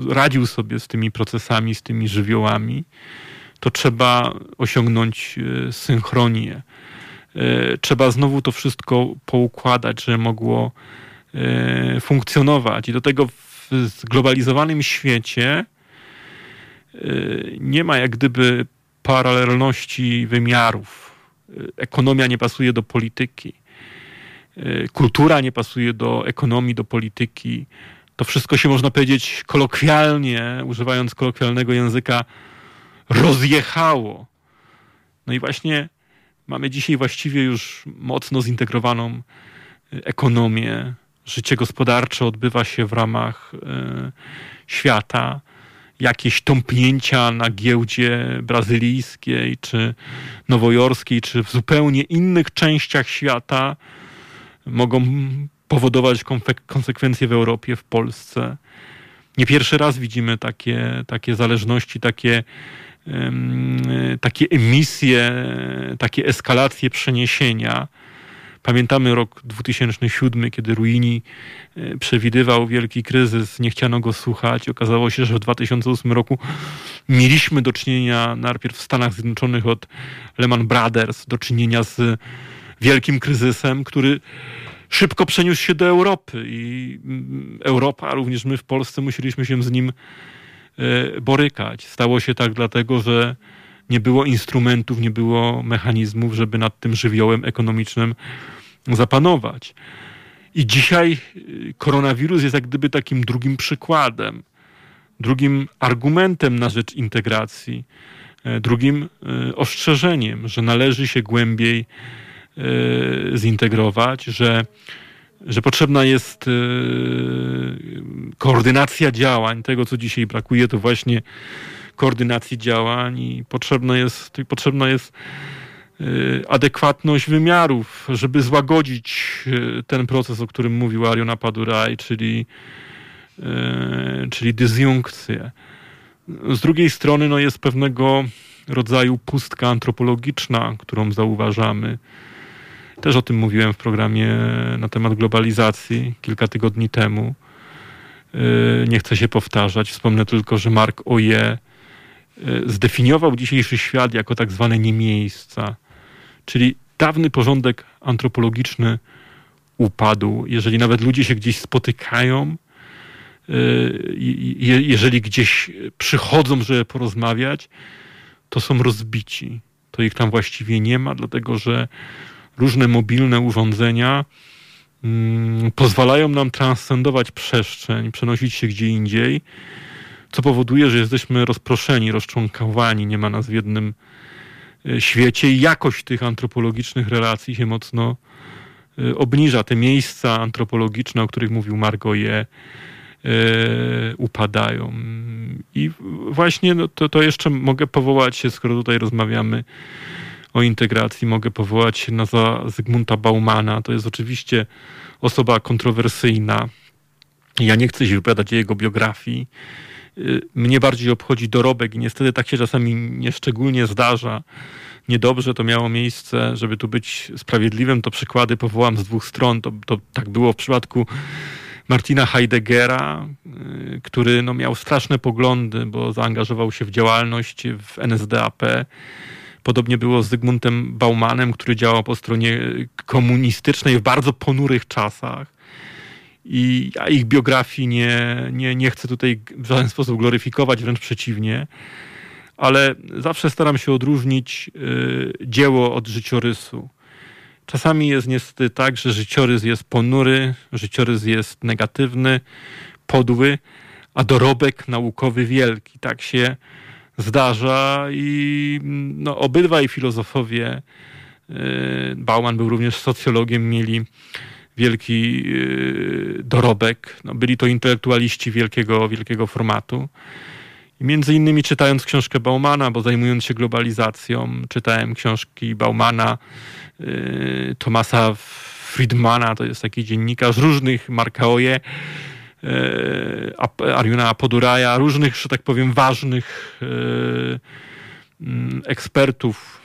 radził sobie z tymi procesami, z tymi żywiołami, to trzeba osiągnąć e, synchronię. E, trzeba znowu to wszystko poukładać, żeby mogło e, funkcjonować. I do tego w zglobalizowanym świecie nie ma jak gdyby paralelności wymiarów. Ekonomia nie pasuje do polityki. Kultura nie pasuje do ekonomii, do polityki. To wszystko się można powiedzieć kolokwialnie, używając kolokwialnego języka, rozjechało. No i właśnie Mamy dzisiaj właściwie już mocno zintegrowaną y, ekonomię. Życie gospodarcze odbywa się w ramach y, świata. Jakieś tąpnięcia na giełdzie brazylijskiej, czy nowojorskiej, czy w zupełnie innych częściach świata mogą powodować konsekwencje w Europie, w Polsce. Nie pierwszy raz widzimy takie, takie zależności, takie takie emisje, takie eskalacje przeniesienia. Pamiętamy rok 2007, kiedy Ruini e, przewidywał wielki kryzys, nie chciano go słuchać. Okazało się, że w 2008 roku mieliśmy do czynienia najpierw w Stanach Zjednoczonych od Lehman Brothers, do czynienia z wielkim kryzysem, który szybko przeniósł się do Europy i mm, Europa, również my w Polsce musieliśmy się z nim e, borykać. Stało się tak dlatego, że nie było instrumentów, nie było mechanizmów, żeby nad tym żywiołem ekonomicznym zapanować. I dzisiaj y, koronawirus jest jak gdyby takim drugim przykładem, drugim argumentem na rzecz integracji, e, drugim e, ostrzeżeniem, że należy się głębiej e, zintegrować, że, że potrzebna jest koordynacja działań. Tego, co dzisiaj brakuje, to właśnie koordynacji działań i potrzebna jest, potrzebna jest Y, adekwatność wymiarów, żeby złagodzić y, ten proces, o którym mówił Ariona Paduraj, czyli, y, czyli dysjunkcję. Z drugiej strony no, jest pewnego rodzaju pustka antropologiczna, którą zauważamy. Też o tym mówiłem w programie na temat globalizacji kilka tygodni temu. Nie chcę się powtarzać. Wspomnę tylko, że Mark Oje zdefiniował dzisiejszy świat jako tak zwane niemiejsca. Czyli dawny porządek antropologiczny upadł. Jeżeli nawet ludzie się gdzieś spotykają, y, jeżeli gdzieś przychodzą, żeby porozmawiać, to są rozbici. To ich tam właściwie nie ma, dlatego że różne mobilne urządzenia mm, pozwalają nam transcendować przestrzeń, przenosić się gdzie indziej, co powoduje, że jesteśmy rozproszeni, rozczłonkowani, nie ma nas w jednym E, świecie i jakość tych antropologicznych relacji się mocno e, obniża. Te miejsca antropologiczne, o których mówił Margo, je upadają. I właśnie no, to, to jeszcze mogę powołać się, skoro tutaj rozmawiamy o integracji, mogę powołać się na Zygmunta Baumana. To jest oczywiście osoba kontrowersyjna. Ja nie chcę się wypowiadać o jego biografii. Y, mnie bardziej obchodzi dorobek i niestety tak się czasami nieszczególnie zdarza. Niedobrze to miało miejsce, żeby tu być sprawiedliwym, to przykłady powołam z dwóch stron. To, to tak było w przypadku Martina Heideggera, y, który no, miał straszne poglądy, bo zaangażował się w działalność w NSDAP. Podobnie było z Zygmuntem Baumanem, który działał po stronie komunistycznej w bardzo ponurych czasach i ja ich biografii nie, nie, nie chcę tutaj w żaden sposób gloryfikować, wręcz przeciwnie, ale zawsze staram się odróżnić y, dzieło od życiorysu. Czasami jest niestety tak, że życiorys jest ponury, życiorys jest negatywny, podły, a dorobek naukowy wielki. Tak się zdarza i no, obydwaj filozofowie, y, Bauman był również socjologiem, mieli wielki y, dorobek. No, byli to intelektualiści wielkiego, wielkiego formatu. Między innymi czytając książkę Baumana, bo zajmując się globalizacją, czytałem książki Baumana, y, Tomasa Friedmana, to jest taki dziennikarz różnych, Markaoje, y, Ariuna Poduraja, różnych, że tak powiem, ważnych mm, ekspertów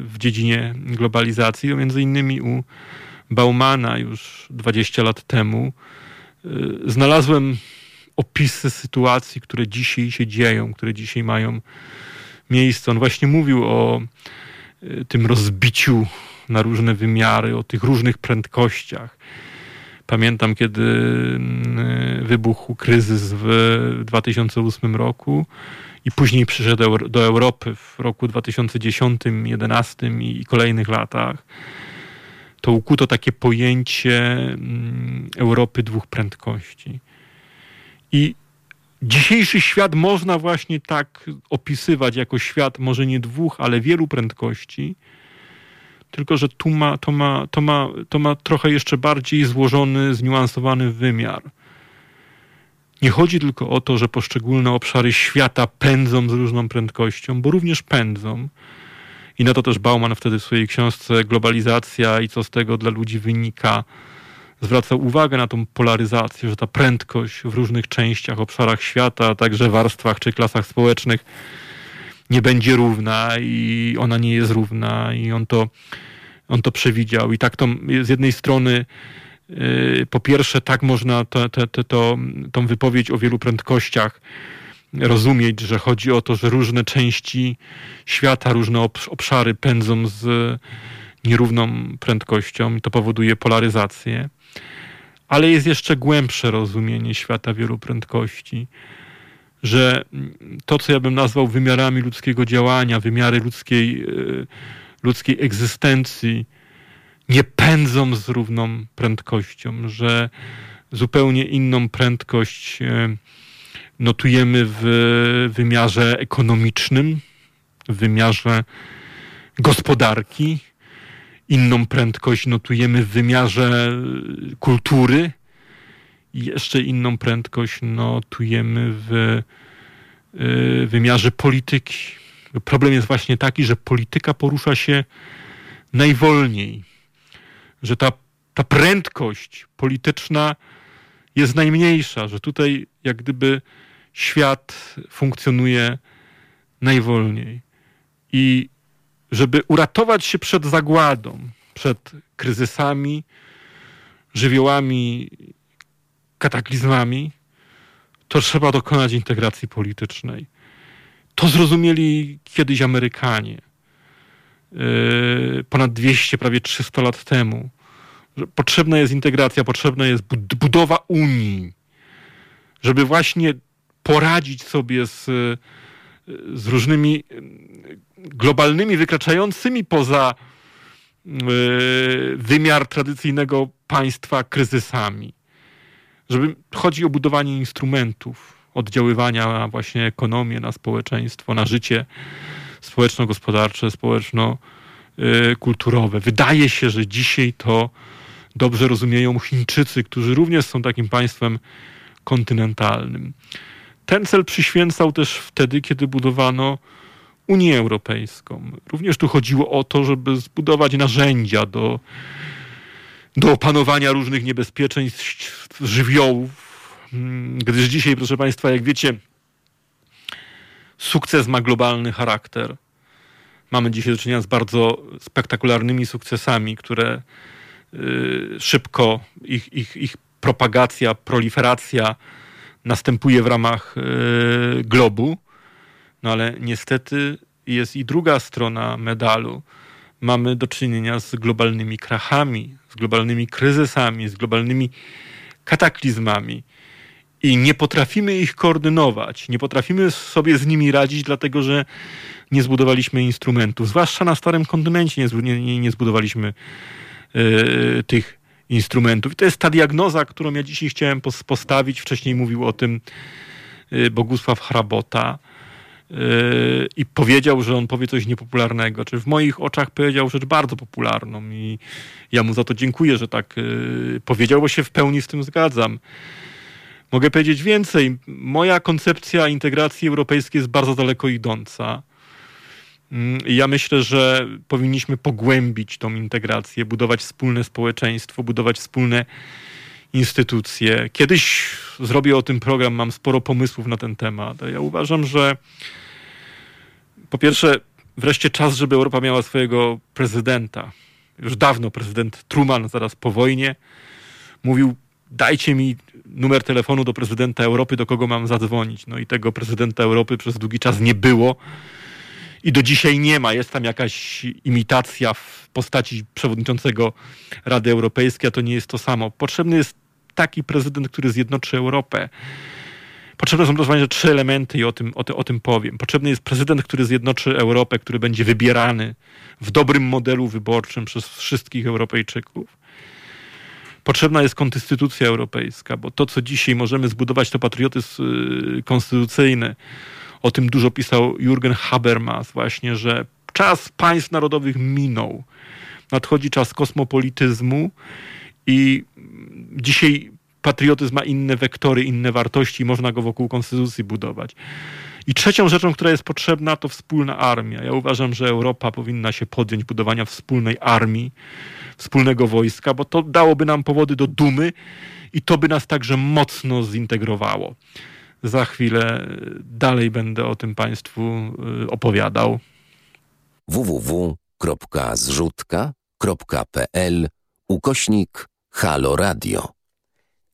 w dziedzinie globalizacji, między innymi u Baumana już 20 lat temu, znalazłem opisy sytuacji, które dzisiaj się dzieją, które dzisiaj mają miejsce. On właśnie mówił o tym rozbiciu na różne wymiary, o tych różnych prędkościach. Pamiętam, kiedy y, wybuchł kryzys w 2008 roku i później przyszedł do Europy w roku 2010, 2011 i kolejnych latach to ukuto takie pojęcie mm, Europy dwóch prędkości. I dzisiejszy świat można właśnie tak opisywać jako świat może nie dwóch, ale wielu prędkości. Tylko, że tu ma, to, ma, to, ma, to ma trochę jeszcze bardziej złożony, zniuansowany wymiar. Nie chodzi tylko o to, że poszczególne obszary świata pędzą z różną prędkością, bo również pędzą i na to też Bauman wtedy w swojej książce Globalizacja i co z tego dla ludzi wynika zwracał uwagę na tą polaryzację, że ta prędkość w różnych częściach, obszarach świata, także warstwach czy klasach społecznych nie będzie równa i ona nie jest równa i on to, on to przewidział. I tak to z jednej strony yy, po pierwsze tak można to, to, to, to, tą wypowiedź o wielu prędkościach rozumieć, że chodzi o to, że różne części świata, różne obszary pędzą z nierówną prędkością i to powoduje polaryzację. Ale jest jeszcze głębsze rozumienie świata wielu prędkości, że to, co ja bym nazwał wymiarami ludzkiego działania, wymiary ludzkiej, e, ludzkiej egzystencji, nie pędzą z równą prędkością, że zupełnie inną prędkość e, notujemy w wymiarze ekonomicznym, w wymiarze gospodarki, inną prędkość notujemy w wymiarze kultury i jeszcze inną prędkość notujemy w y, wymiarze polityki. Problem jest właśnie taki, że polityka porusza się najwolniej, że ta, ta prędkość polityczna jest najmniejsza, że tutaj jak gdyby świat funkcjonuje najwolniej. I żeby uratować się przed zagładą, przed kryzysami, żywiołami, kataklizmami, to trzeba dokonać integracji politycznej. To zrozumieli kiedyś Amerykanie. Yy, ponad 200, prawie 300 lat temu. Że potrzebna jest integracja, potrzebna jest budowa Unii, żeby właśnie poradzić sobie z, z różnymi globalnymi, wykraczającymi poza e, wymiar tradycyjnego państwa kryzysami. Żeby chodzi o budowanie instrumentów oddziaływania na właśnie ekonomię, na społeczeństwo, na życie społeczno-gospodarcze, społeczno-kulturowe. Wydaje się, że dzisiaj to dobrze rozumieją Chińczycy, którzy również są takim państwem kontynentalnym. Ten cel przyświęcał też wtedy, kiedy budowano Unię Europejską. Również tu chodziło o to, żeby zbudować narzędzia do, do opanowania różnych niebezpieczeństw żywiołów, gdyż dzisiaj, proszę Państwa, jak wiecie, sukces ma globalny charakter. Mamy dzisiaj do czynienia z bardzo spektakularnymi sukcesami, które y, szybko ich, ich, ich propagacja, proliferacja następuje w ramach y, globu. No ale niestety jest i druga strona medalu. Mamy do czynienia z globalnymi krachami, z globalnymi kryzysami, z globalnymi kataklizmami i nie potrafimy ich koordynować, nie potrafimy sobie z nimi radzić, dlatego że nie zbudowaliśmy instrumentów, zwłaszcza na Starym Kontynencie nie, nie, nie zbudowaliśmy yy, tych instrumentów. I to jest ta diagnoza, którą ja dzisiaj chciałem postawić. Wcześniej mówił o tym yy, Bogusław Hrabota. Yy, i powiedział, że on powie coś niepopularnego. Czy w moich oczach powiedział rzecz bardzo popularną i ja mu za to dziękuję, że tak powiedział, bo się w pełni z tym zgadzam. Mogę powiedzieć więcej. Moja koncepcja integracji europejskiej jest bardzo daleko idąca. Yy, ja myślę, że powinniśmy pogłębić tą integrację, budować wspólne społeczeństwo, budować wspólne instytucje. Kiedyś zrobię o tym program, mam sporo pomysłów na ten temat. Ja uważam, że po pierwsze, wreszcie czas, żeby Europa miała swojego prezydenta. Już dawno prezydent Truman, zaraz po wojnie, mówił: Dajcie mi numer telefonu do prezydenta Europy, do kogo mam zadzwonić. No i tego prezydenta Europy przez długi czas nie było. I do dzisiaj nie ma. Jest tam jakaś imitacja w postaci przewodniczącego Rady Europejskiej, a to nie jest to samo. Potrzebny jest taki prezydent, który zjednoczy Europę. Potrzebne są, proszę Państwa, trzy elementy i o tym, o, o tym powiem. Potrzebny jest prezydent, który zjednoczy Europę, który będzie wybierany w dobrym modelu wyborczym przez wszystkich Europejczyków. Potrzebna jest konstytucja europejska, bo to, co dzisiaj możemy zbudować, to patriotyzm y, konstytucyjny. O tym dużo pisał Jürgen Habermas właśnie, że czas państw narodowych minął. Nadchodzi czas kosmopolityzmu i dzisiaj patriotyzm ma inne wektory, inne wartości, można go wokół konstytucji budować. I trzecią rzeczą, która jest potrzebna, to wspólna armia. Ja uważam, że Europa powinna się podjąć budowania wspólnej armii, wspólnego wojska, bo to dałoby nam powody do dumy i to by nas także mocno zintegrowało. Za chwilę dalej będę o tym Państwu y, opowiadał. www.zrzutka.pl ukośnik Halo Radio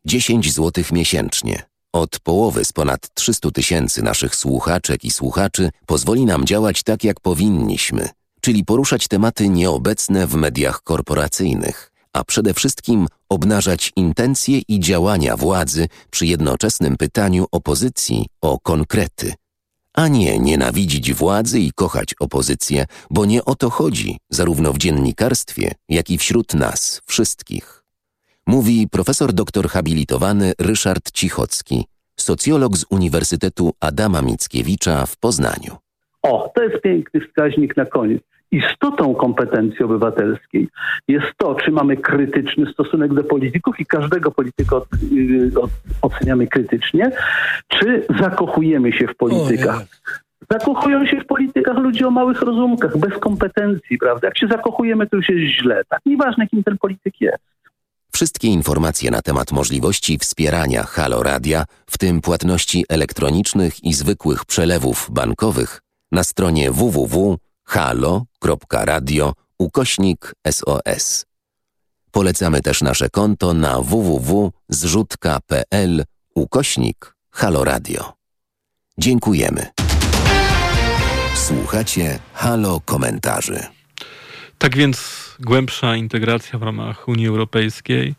10 zł miesięcznie. Od połowy z ponad 300 tysięcy naszych słuchaczek i słuchaczy pozwoli nam działać tak, jak powinniśmy, czyli poruszać tematy nieobecne w mediach korporacyjnych, a przede wszystkim obnażać intencje i działania władzy przy jednoczesnym pytaniu opozycji o konkrety. A nie nienawidzić władzy i kochać opozycję, bo nie o to chodzi, zarówno w dziennikarstwie, jak i wśród nas wszystkich. Mówi profesor doktor habilitowany Ryszard Cichocki, socjolog z Uniwersytetu Adama Mickiewicza w Poznaniu. O, to jest piękny wskaźnik na koniec. Istotą kompetencji obywatelskiej jest to, czy mamy krytyczny stosunek do polityków i każdego polityka od, yy, od, oceniamy krytycznie, czy zakochujemy się w politykach. Zakochują się w politykach ludzie o małych rozumkach, bez kompetencji, prawda? Jak się zakochujemy, to już jest źle. Tak nieważne, kim ten polityk jest. Wszystkie informacje na temat możliwości wspierania Halo Radia, w tym płatności elektronicznych i zwykłych przelewów bankowych, na stronie www.halo.radio ukośnik SOS. Polecamy też nasze konto na www.zrzutka.pl ukośnik Halo Radio. Dziękujemy. Słuchacie Halo Komentarzy. Tak więc głębsza integracja w ramach Unii Europejskiej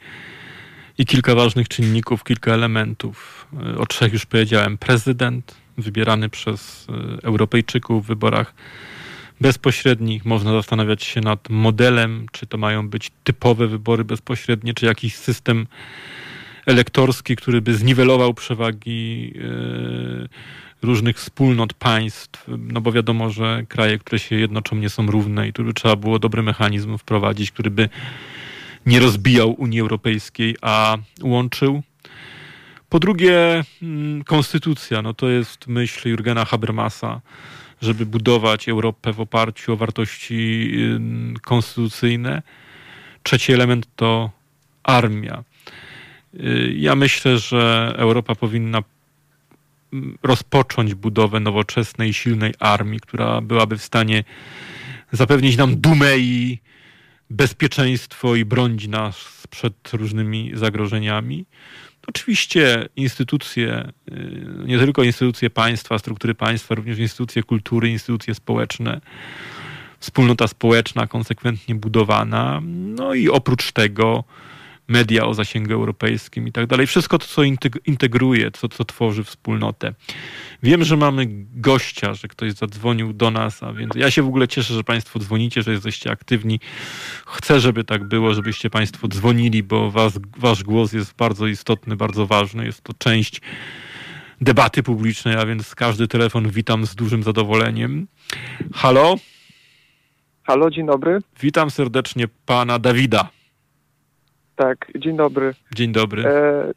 i kilka ważnych czynników, kilka elementów. O trzech już powiedziałem. Prezydent wybierany przez e, Europejczyków w wyborach bezpośrednich. Można zastanawiać się nad modelem, czy to mają być typowe wybory bezpośrednie, czy jakiś system elektorski, który by zniwelował przewagi yy, różnych wspólnot państw, no bo wiadomo, że kraje, które się jednoczą, nie są równe i tu by trzeba było dobry mechanizm wprowadzić, który by nie rozbijał Unii Europejskiej, a łączył. Po drugie, mm, konstytucja, no to jest myśl Jurgena Habermasa, żeby budować Europę w oparciu o wartości konstytucyjne. Trzeci element to armia. Y, ja myślę, że Europa powinna rozpocząć budowę nowoczesnej, silnej armii, która byłaby w stanie zapewnić nam dumę i bezpieczeństwo i bronić nas przed różnymi zagrożeniami. Oczywiście instytucje, y, nie tylko instytucje państwa, struktury państwa, również instytucje kultury, instytucje społeczne, wspólnota społeczna konsekwentnie budowana. No i oprócz tego media o zasięgu europejskim i tak dalej. Wszystko to, co integruje, co, co tworzy wspólnotę. Wiem, że mamy gościa, że ktoś zadzwonił do nas, a więc ja się w ogóle cieszę, że Państwo dzwonicie, że jesteście aktywni. Chcę, żeby tak było, żebyście Państwo dzwonili, bo was, Wasz głos jest bardzo istotny, bardzo ważny. Jest to część debaty publicznej, a więc każdy telefon witam z dużym zadowoleniem. Halo? Halo, dzień dobry. Witam serdecznie pana Dawida. Tak, dzień dobry. Dzień dobry. E,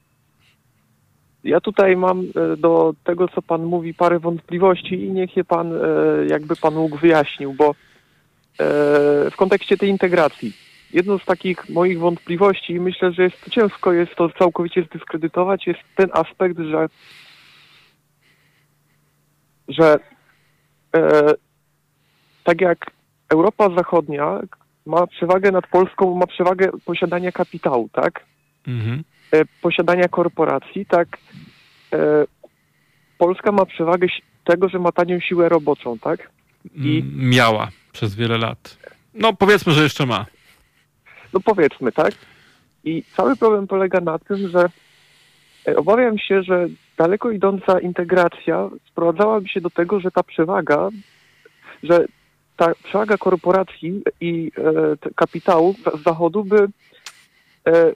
ja tutaj mam e, do tego, co pan mówi, parę wątpliwości i niech je pan, e, jakby pan mógł wyjaśnił, bo e, w kontekście tej integracji. Jedną z takich moich wątpliwości, i myślę, że jest ciężko jest to całkowicie zdyskredytować, jest ten aspekt, że, że e, tak jak Europa Zachodnia, ma przewagę nad Polską, ma przewagę posiadania kapitału, tak? Mhm. E, posiadania korporacji, tak? E, Polska ma przewagę tego, że ma tanią siłę roboczą, tak? I miała przez wiele lat. No powiedzmy, że jeszcze ma. No powiedzmy, tak? I cały problem polega na tym, że e, obawiam się, że daleko idąca integracja sprowadzałaby się do tego, że ta przewaga, że ta przewaga korporacji i e, kapitału z zachodu by e,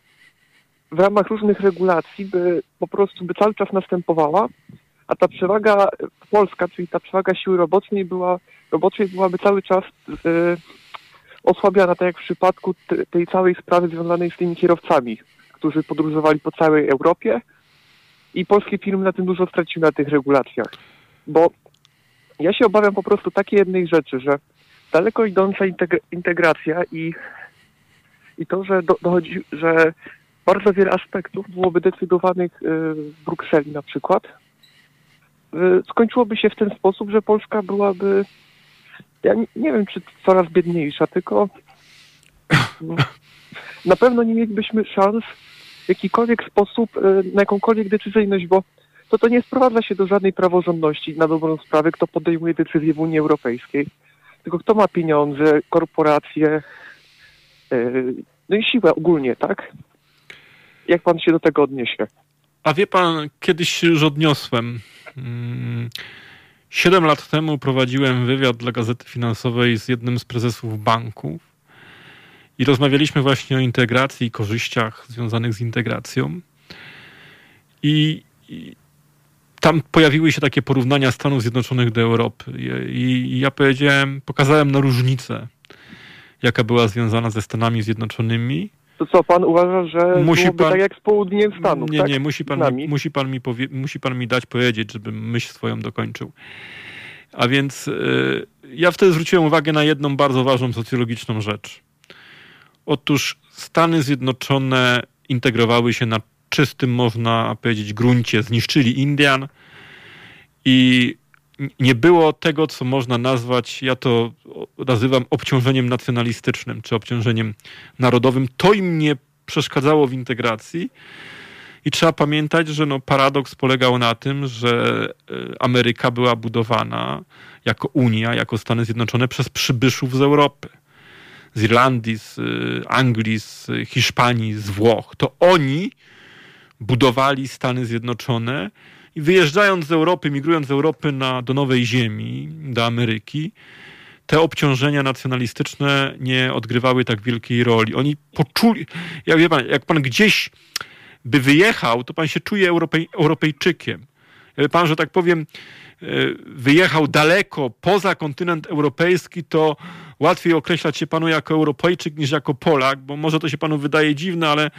w ramach różnych regulacji by po prostu by cały czas następowała, a ta przewaga polska, czyli ta przewaga siły roboczej była, roboczej byłaby cały czas e, osłabiana, tak jak w przypadku te, tej całej sprawy związanej z tymi kierowcami, którzy podróżowali po całej Europie i polskie firmy na tym dużo straciły na tych regulacjach. Bo ja się obawiam po prostu takiej jednej rzeczy, że daleko idąca integracja i, i to, że do, dochodzi, że bardzo wiele aspektów byłoby decydowanych y, w Brukseli na przykład, y, skończyłoby się w ten sposób, że Polska byłaby, ja nie, wiem, czy coraz biedniejsza, tylko na pewno nie mielibyśmy szans w jakikolwiek sposób y, na jakąkolwiek decyzyjność, bo to to nie sprowadza się do żadnej praworządności na dobrą sprawę, kto podejmuje decyzje w Unii Europejskiej. Tylko kto ma pieniądze, korporacje, yy, no i siłę ogólnie, tak? Jak pan się do tego odniesie? A wie pan, kiedyś już odniosłem. Mm, siedem lat temu prowadziłem wywiad dla Gazety Finansowej z jednym z prezesów banków i rozmawialiśmy właśnie o integracji i korzyściach związanych z integracją. I, i tam pojawiły się takie porównania Stanów Zjednoczonych do Europy. I, I, ja powiedziałem, pokazałem na różnicę, jaka była związana ze Stanami Zjednoczonymi. To co, pan uważa, że Musi pan- tak jak z południem Stanów, Nie, tak? nie, musi pan, mi, musi, pan mi powie, musi pan mi dać powiedzieć, żebym myśl swoją dokończył. A więc y, ja wtedy zwróciłem uwagę na jedną bardzo ważną socjologiczną rzecz. Otóż Stany Zjednoczone integrowały się na czystym, można powiedzieć, gruncie, zniszczyli Indian i nie było tego, co można nazwać, ja to nazywam obciążeniem nacjonalistycznym, czy obciążeniem narodowym. To im nie przeszkadzało w integracji. I trzeba pamiętać, że no paradoks polegał na tym, że e, Ameryka była budowana jako Unia, jako Stany Zjednoczone przez przybyszów z Europy. Z Irlandii, z e, Anglii, z Hiszpanii, z Włoch. To oni budowali Stany Zjednoczone i wyjeżdżając z Europy, migrując z Europy na, do Nowej Ziemi, do Ameryki, te obciążenia nacjonalistyczne nie odgrywały tak wielkiej roli. Oni poczuli, jak wie pan, jak pan gdzieś by wyjechał, to pan się czuje Europej, Europejczykiem. Jak pan, że tak powiem, e, wyjechał daleko poza kontynent europejski, to łatwiej określać się panu jako Europejczyk niż jako Polak, bo może to się panu wydaje dziwne, ale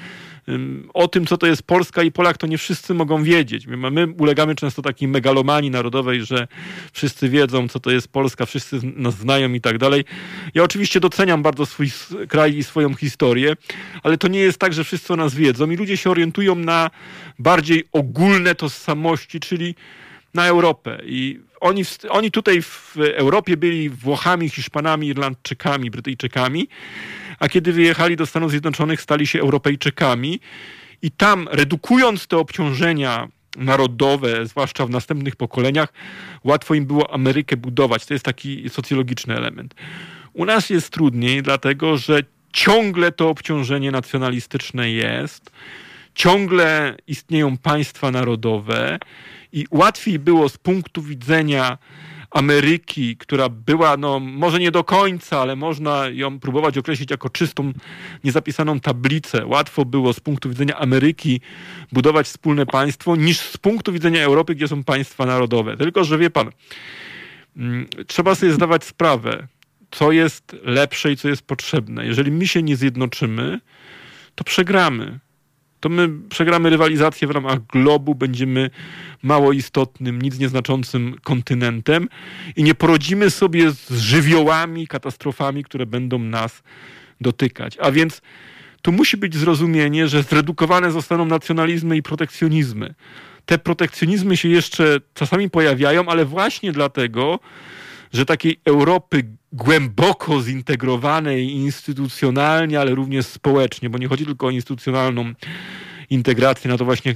o tym, co to jest Polska i Polak, to nie wszyscy mogą wiedzieć. My, my ulegamy często takiej megalomanii narodowej, że wszyscy wiedzą, co to jest Polska, wszyscy nas znają i tak dalej. Ja oczywiście doceniam bardzo swój kraj i swoją historię, ale to nie jest tak, że wszyscy o nas wiedzą i ludzie się orientują na bardziej ogólne tożsamości, czyli na Europę. I oni, oni tutaj w Europie byli Włochami, Hiszpanami, Irlandczykami, Brytyjczykami, a kiedy wyjechali do Stanów Zjednoczonych, stali się Europejczykami i tam, redukując te obciążenia narodowe, zwłaszcza w następnych pokoleniach, łatwo im było Amerykę budować. To jest taki socjologiczny element. U nas jest trudniej, dlatego że ciągle to obciążenie nacjonalistyczne jest, ciągle istnieją państwa narodowe i łatwiej było z punktu widzenia Ameryki, która była, no może nie do końca, ale można ją próbować określić jako czystą, niezapisaną tablicę. Łatwo było z punktu widzenia Ameryki budować wspólne państwo, niż z punktu widzenia Europy, gdzie są państwa narodowe. Tylko, że wie pan, mm, trzeba sobie zdawać sprawę, co jest lepsze i co jest potrzebne. Jeżeli my się nie zjednoczymy, to przegramy. To my przegramy rywalizację w ramach globu, będziemy mało istotnym, nic nieznaczącym kontynentem i nie porodzimy sobie z żywiołami, katastrofami, które będą nas dotykać. A więc tu musi być zrozumienie, że zredukowane zostaną nacjonalizmy i protekcjonizmy. Te protekcjonizmy się jeszcze czasami pojawiają, ale właśnie dlatego, że takiej Europy głęboko zintegrowanej instytucjonalnie, ale również społecznie, bo nie chodzi tylko o instytucjonalną integrację, na to właśnie e,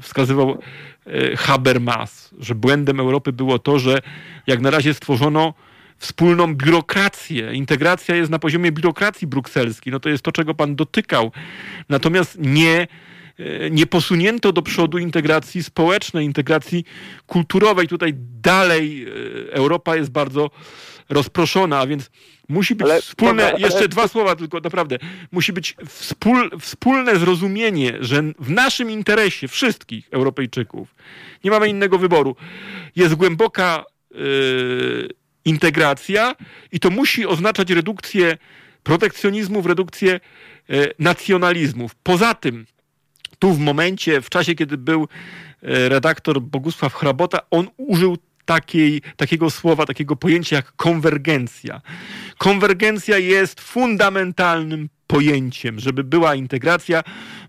wskazywał e, Habermas, że błędem Europy było to, że jak na razie stworzono wspólną biurokrację. Integracja jest na poziomie biurokracji brukselskiej. No to jest to, czego pan dotykał. Natomiast nie nie posunięto do przodu integracji społecznej, integracji kulturowej. Tutaj dalej e, Europa jest bardzo rozproszona, a więc musi być Ale- wspólne, dobra, ale- jeszcze dwa słowa tylko, naprawdę, musi być wspól, wspólne zrozumienie, że w naszym interesie wszystkich Europejczyków, nie mamy innego wyboru, jest głęboka e, integracja i to musi oznaczać redukcję protekcjonizmów, redukcję e, nacjonalizmów. Poza tym, tu w momencie, w czasie, kiedy był e, redaktor Bogusław Hrabota, on użył takiej, takiego słowa, takiego pojęcia jak konwergencja. Konwergencja jest fundamentalnym pojęciem. Żeby była integracja,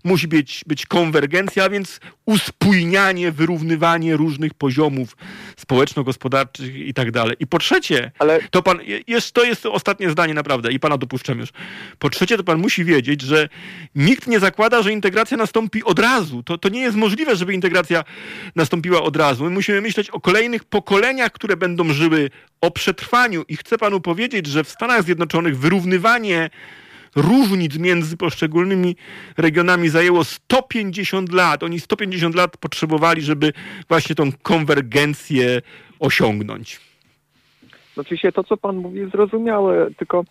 musi być, być konwergencja, a więc uspójnianie, wyrównywanie różnych poziomów społeczno-gospodarczych i tak dalej. I po trzecie, Ale to pan, jest, to jest ostatnie zdanie naprawdę i pana dopuszczam już. Po trzecie, to pan musi wiedzieć, że nikt nie zakłada, że integracja nastąpi od razu. To, to nie jest możliwe, żeby integracja nastąpiła od razu. My musimy myśleć o kolejnych pokoleniach, które będą żyły, o przetrwaniu. I chcę panu powiedzieć, że w Stanach Zjednoczonych wyrównywanie różnic między poszczególnymi regionami zajęło 150 lat. Oni 150 lat potrzebowali, żeby właśnie tą konwergencję osiągnąć. Oczywiście to, co pan mówi, zrozumiałe, tylko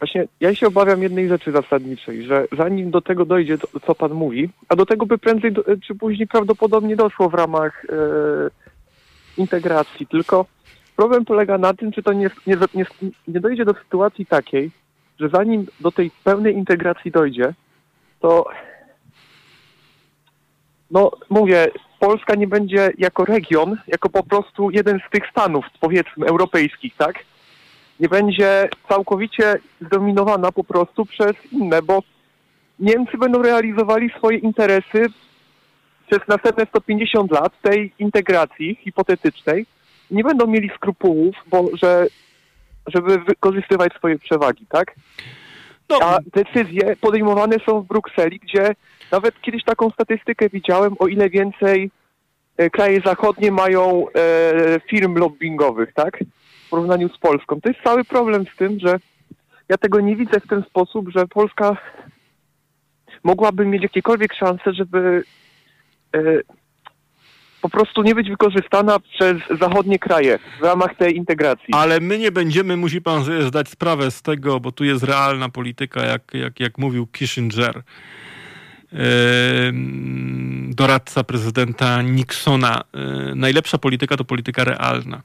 właśnie ja się obawiam jednej rzeczy zasadniczej, że zanim do tego dojdzie, to, co pan mówi, a do tego by prędzej do, czy później prawdopodobnie doszło w ramach e, integracji, tylko problem polega na tym, czy to nie, nie, nie, nie dojdzie do sytuacji takiej, że zanim do tej pełnej integracji dojdzie, to no mówię, Polska nie będzie jako region, jako po prostu jeden z tych stanów, powiedzmy, europejskich, tak? Nie będzie całkowicie zdominowana po prostu przez inne, bo Niemcy będą realizowali swoje interesy przez następne 150 lat tej integracji hipotetycznej. Nie będą mieli skrupułów, bo że, żeby wykorzystywać swoje przewagi, tak? No. A decyzje podejmowane są w Brukseli, gdzie nawet kiedyś taką statystykę widziałem, o ile więcej e, kraje zachodnie mają e, firm lobbyingowych, tak? W porównaniu z Polską. To jest cały problem z tym, że ja tego nie widzę w ten sposób, że Polska mogłaby mieć jakiekolwiek szanse, żeby e, po prostu nie być wykorzystana przez zachodnie kraje w ramach tej integracji. Ale my nie będziemy, musi pan sobie zdać sprawę z tego, bo tu jest realna polityka, jak, jak, jak mówił Kissinger doradca prezydenta Nixona. E, najlepsza polityka to polityka realna.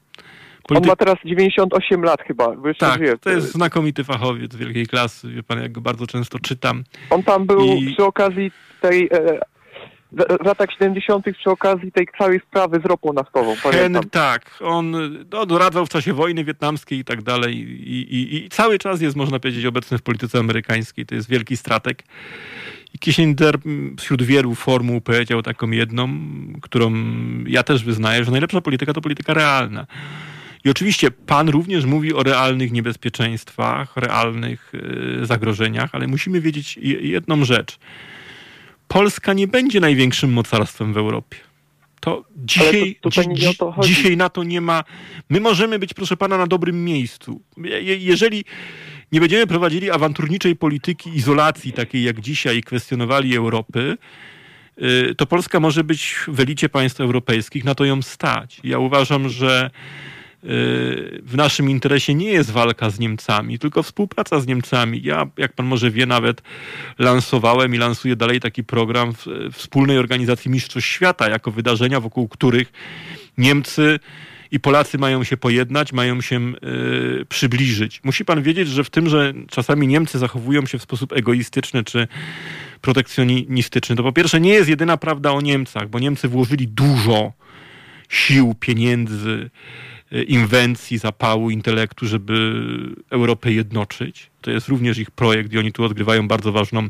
Polity... On ma teraz 98 lat chyba. tak, to jest znakomity fachowiec wielkiej klasy. Wie pan, jak go bardzo często czytam. On tam był I... przy okazji tej e, w latach 70. przy okazji tej całej sprawy z ropą naftową. Pamiętam. Hen, tak, on no, doradzał w czasie wojny wietnamskiej i tak dalej. I, i, I, cały czas jest, można powiedzieć, obecny w polityce amerykańskiej. To jest wielki stratek. I Kissinger wśród wielu formuł powiedział taką jedną, którą ja też wyznaję, że najlepsza polityka to polityka realna. I oczywiście pan również mówi o realnych niebezpieczeństwach, realnych y, zagrożeniach, ale musimy wiedzieć jedną rzecz. Polska nie będzie największym mocarstwem w Europie. To dzisiaj, to, dzi, to dzisiaj na to nie ma. My możemy być, proszę pana, na dobrym miejscu. Je, jeżeli nie będziemy prowadzili awanturniczej polityki izolacji, takiej jak dzisiaj, i kwestionowali Europy, y, to Polska może być w elicie państw europejskich, na to ją stać. Ja uważam, że w naszym interesie nie jest walka z Niemcami, tylko współpraca z Niemcami. Ja, jak pan może wie, nawet lansowałem i lansuję dalej taki program wspólnej organizacji Mistrzostw Świata, jako wydarzenia, wokół których Niemcy i Polacy mają się pojednać, mają się y, przybliżyć. Musi pan wiedzieć, że w tym, że czasami Niemcy zachowują się w sposób egoistyczny czy protekcjonistyczny, to po pierwsze nie jest jedyna prawda o Niemcach, bo Niemcy włożyli dużo sił, pieniędzy, inwencji, zapału, intelektu, żeby Europę jednoczyć. To jest również ich projekt i oni tu odgrywają bardzo ważną e,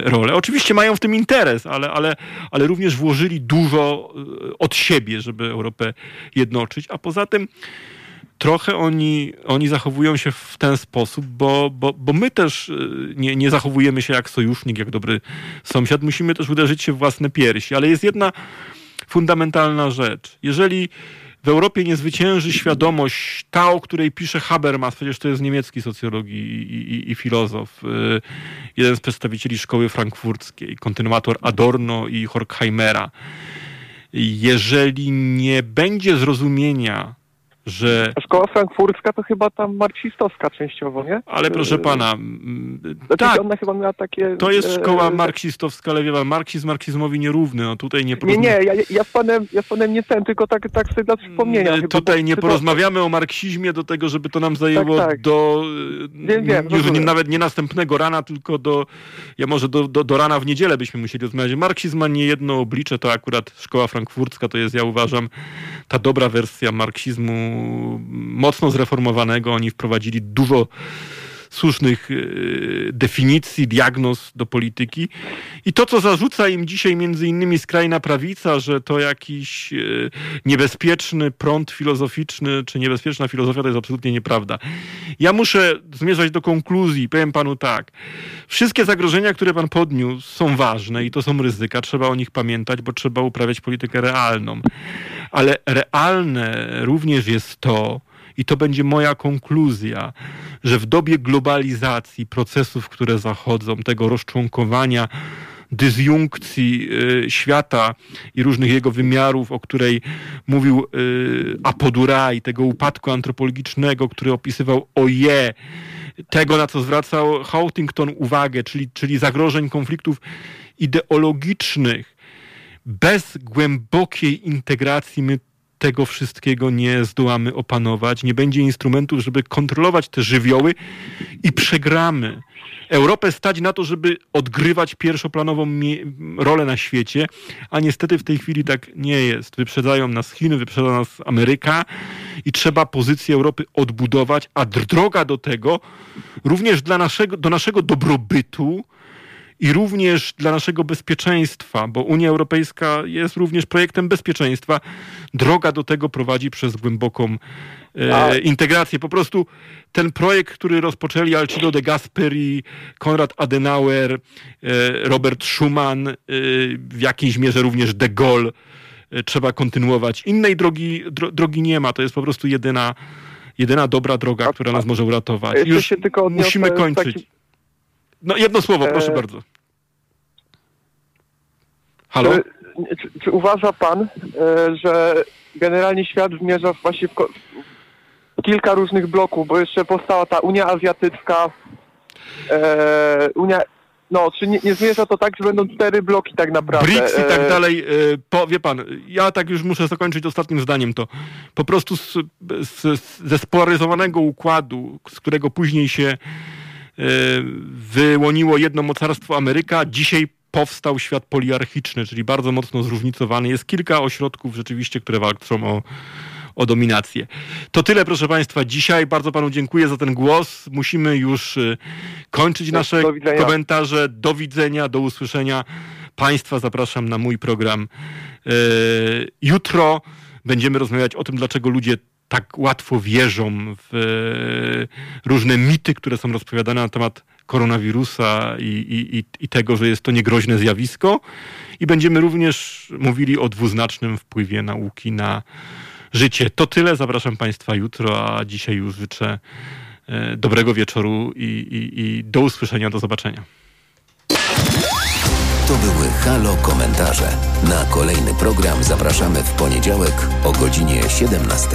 rolę. Oczywiście mają w tym interes, ale, ale, ale również włożyli dużo e, od siebie, żeby Europę jednoczyć, a poza tym trochę oni, oni zachowują się w ten sposób, bo, bo, bo my też nie, nie zachowujemy się jak sojusznik, jak dobry sąsiad. Musimy też uderzyć się w własne piersi. Ale jest jedna fundamentalna rzecz. Jeżeli w Europie nie zwycięży świadomość, ta, o której pisze Habermas, przecież to jest niemiecki socjolog i, i, i filozof, y, jeden z przedstawicieli szkoły frankfurckiej, kontynuator Adorno i Horkheimera. Jeżeli nie będzie zrozumienia że... Szkoła frankfurcka to chyba tam marksistowska częściowo, nie? Ale proszę pana... Znaczy, tak, ona chyba miała takie... To jest szkoła marksistowska, ale wie pan, marksizm marksizmowi nierówny, no tutaj nie... Porozma... Nie, nie, ja, ja, z panem, ja z panem nie ten, tylko tak, tak sobie dla wspomnienia. Chyba, tutaj nie porozmawiamy o marksizmie do tego, żeby to nam zajęło tak, tak. do... Wiem, wiem, już nie, nawet nie następnego rana, tylko do... Ja może do, do, do rana w niedzielę byśmy musieli rozmawiać. Marksizm ma nie jedno oblicze, to akurat szkoła frankfurcka, to jest, ja uważam, ta dobra wersja marksizmu mocno zreformowanego. Oni wprowadzili dużo słusznych e, definicji, diagnoz do polityki. I to, co zarzuca im dzisiaj między innymi skrajna prawica, że to jakiś e, niebezpieczny prąd filozoficzny, czy niebezpieczna filozofia, to jest absolutnie nieprawda. Ja muszę zmierzać do konkluzji. Powiem panu tak. Wszystkie zagrożenia, które pan podniósł, są ważne i to są ryzyka. Trzeba o nich pamiętać, bo trzeba uprawiać politykę realną. Ale realne również jest to, i to będzie moja konkluzja, że w dobie globalizacji, procesów, które zachodzą, tego rozczłonkowania, dysjunkcji y, świata i różnych jego wymiarów, o której mówił y, Apoduraj, tego upadku antropologicznego, który opisywał oje, tego, na co zwracał Houghton uwagę, czyli, czyli zagrożeń konfliktów ideologicznych. Bez głębokiej integracji my tego wszystkiego nie zdołamy opanować, nie będzie instrumentów, żeby kontrolować te żywioły i przegramy. Europę stać na to, żeby odgrywać pierwszoplanową rolę na świecie, a niestety w tej chwili tak nie jest. Wyprzedzają nas Chiny, wyprzedza nas Ameryka i trzeba pozycję Europy odbudować, a droga do tego również dla naszego, do naszego dobrobytu, i również dla naszego bezpieczeństwa, bo Unia Europejska jest również projektem bezpieczeństwa. Droga do tego prowadzi przez głęboką e, integrację. Po prostu ten projekt, który rozpoczęli Alcido de Gasperi, Konrad Adenauer, e, Robert Schuman, e, w jakiejś mierze również de Gaulle, e, trzeba kontynuować. Innej drogi, dro, drogi nie ma. To jest po prostu jedyna, jedyna dobra droga, która nas może uratować. Już musimy kończyć. No jedno słowo, proszę e... bardzo. Halo? Czy, czy, czy uważa pan, e, że generalnie świat zmierza właśnie w, kilka różnych bloków, bo jeszcze powstała ta Unia Azjatycka, e, Unia no, czy nie, nie, zmierza to tak, że będą cztery bloki tak naprawdę? BRICS i tak e, dalej. E, po, wie pan, ja tak już muszę zakończyć ostatnim zdaniem to. Po prostu z, z, ze spolaryzowanego układu, z którego później się wyłoniło jedno mocarstwo Ameryka, dzisiaj powstał świat poliarchiczny, czyli bardzo mocno zróżnicowany. Jest kilka ośrodków rzeczywiście, które walczą o, o dominację. To tyle, proszę Państwa, dzisiaj. Bardzo Panu dziękuję za ten głos. Musimy już y, kończyć nasze do komentarze. Do widzenia, do usłyszenia. Państwa zapraszam na mój program. Y, jutro będziemy rozmawiać o tym, dlaczego ludzie tak łatwo wierzą w y, różne mity, które są rozpowiadane na temat koronawirusa i, i, i tego, że jest to niegroźne zjawisko. I będziemy również mówili o dwuznacznym wpływie nauki na życie. To tyle. Zapraszam Państwa jutro, a dzisiaj już życzę e, dobrego wieczoru i, i do usłyszenia, do zobaczenia. To były Halo Komentarze. Na kolejny program zapraszamy w poniedziałek o godzinie 17.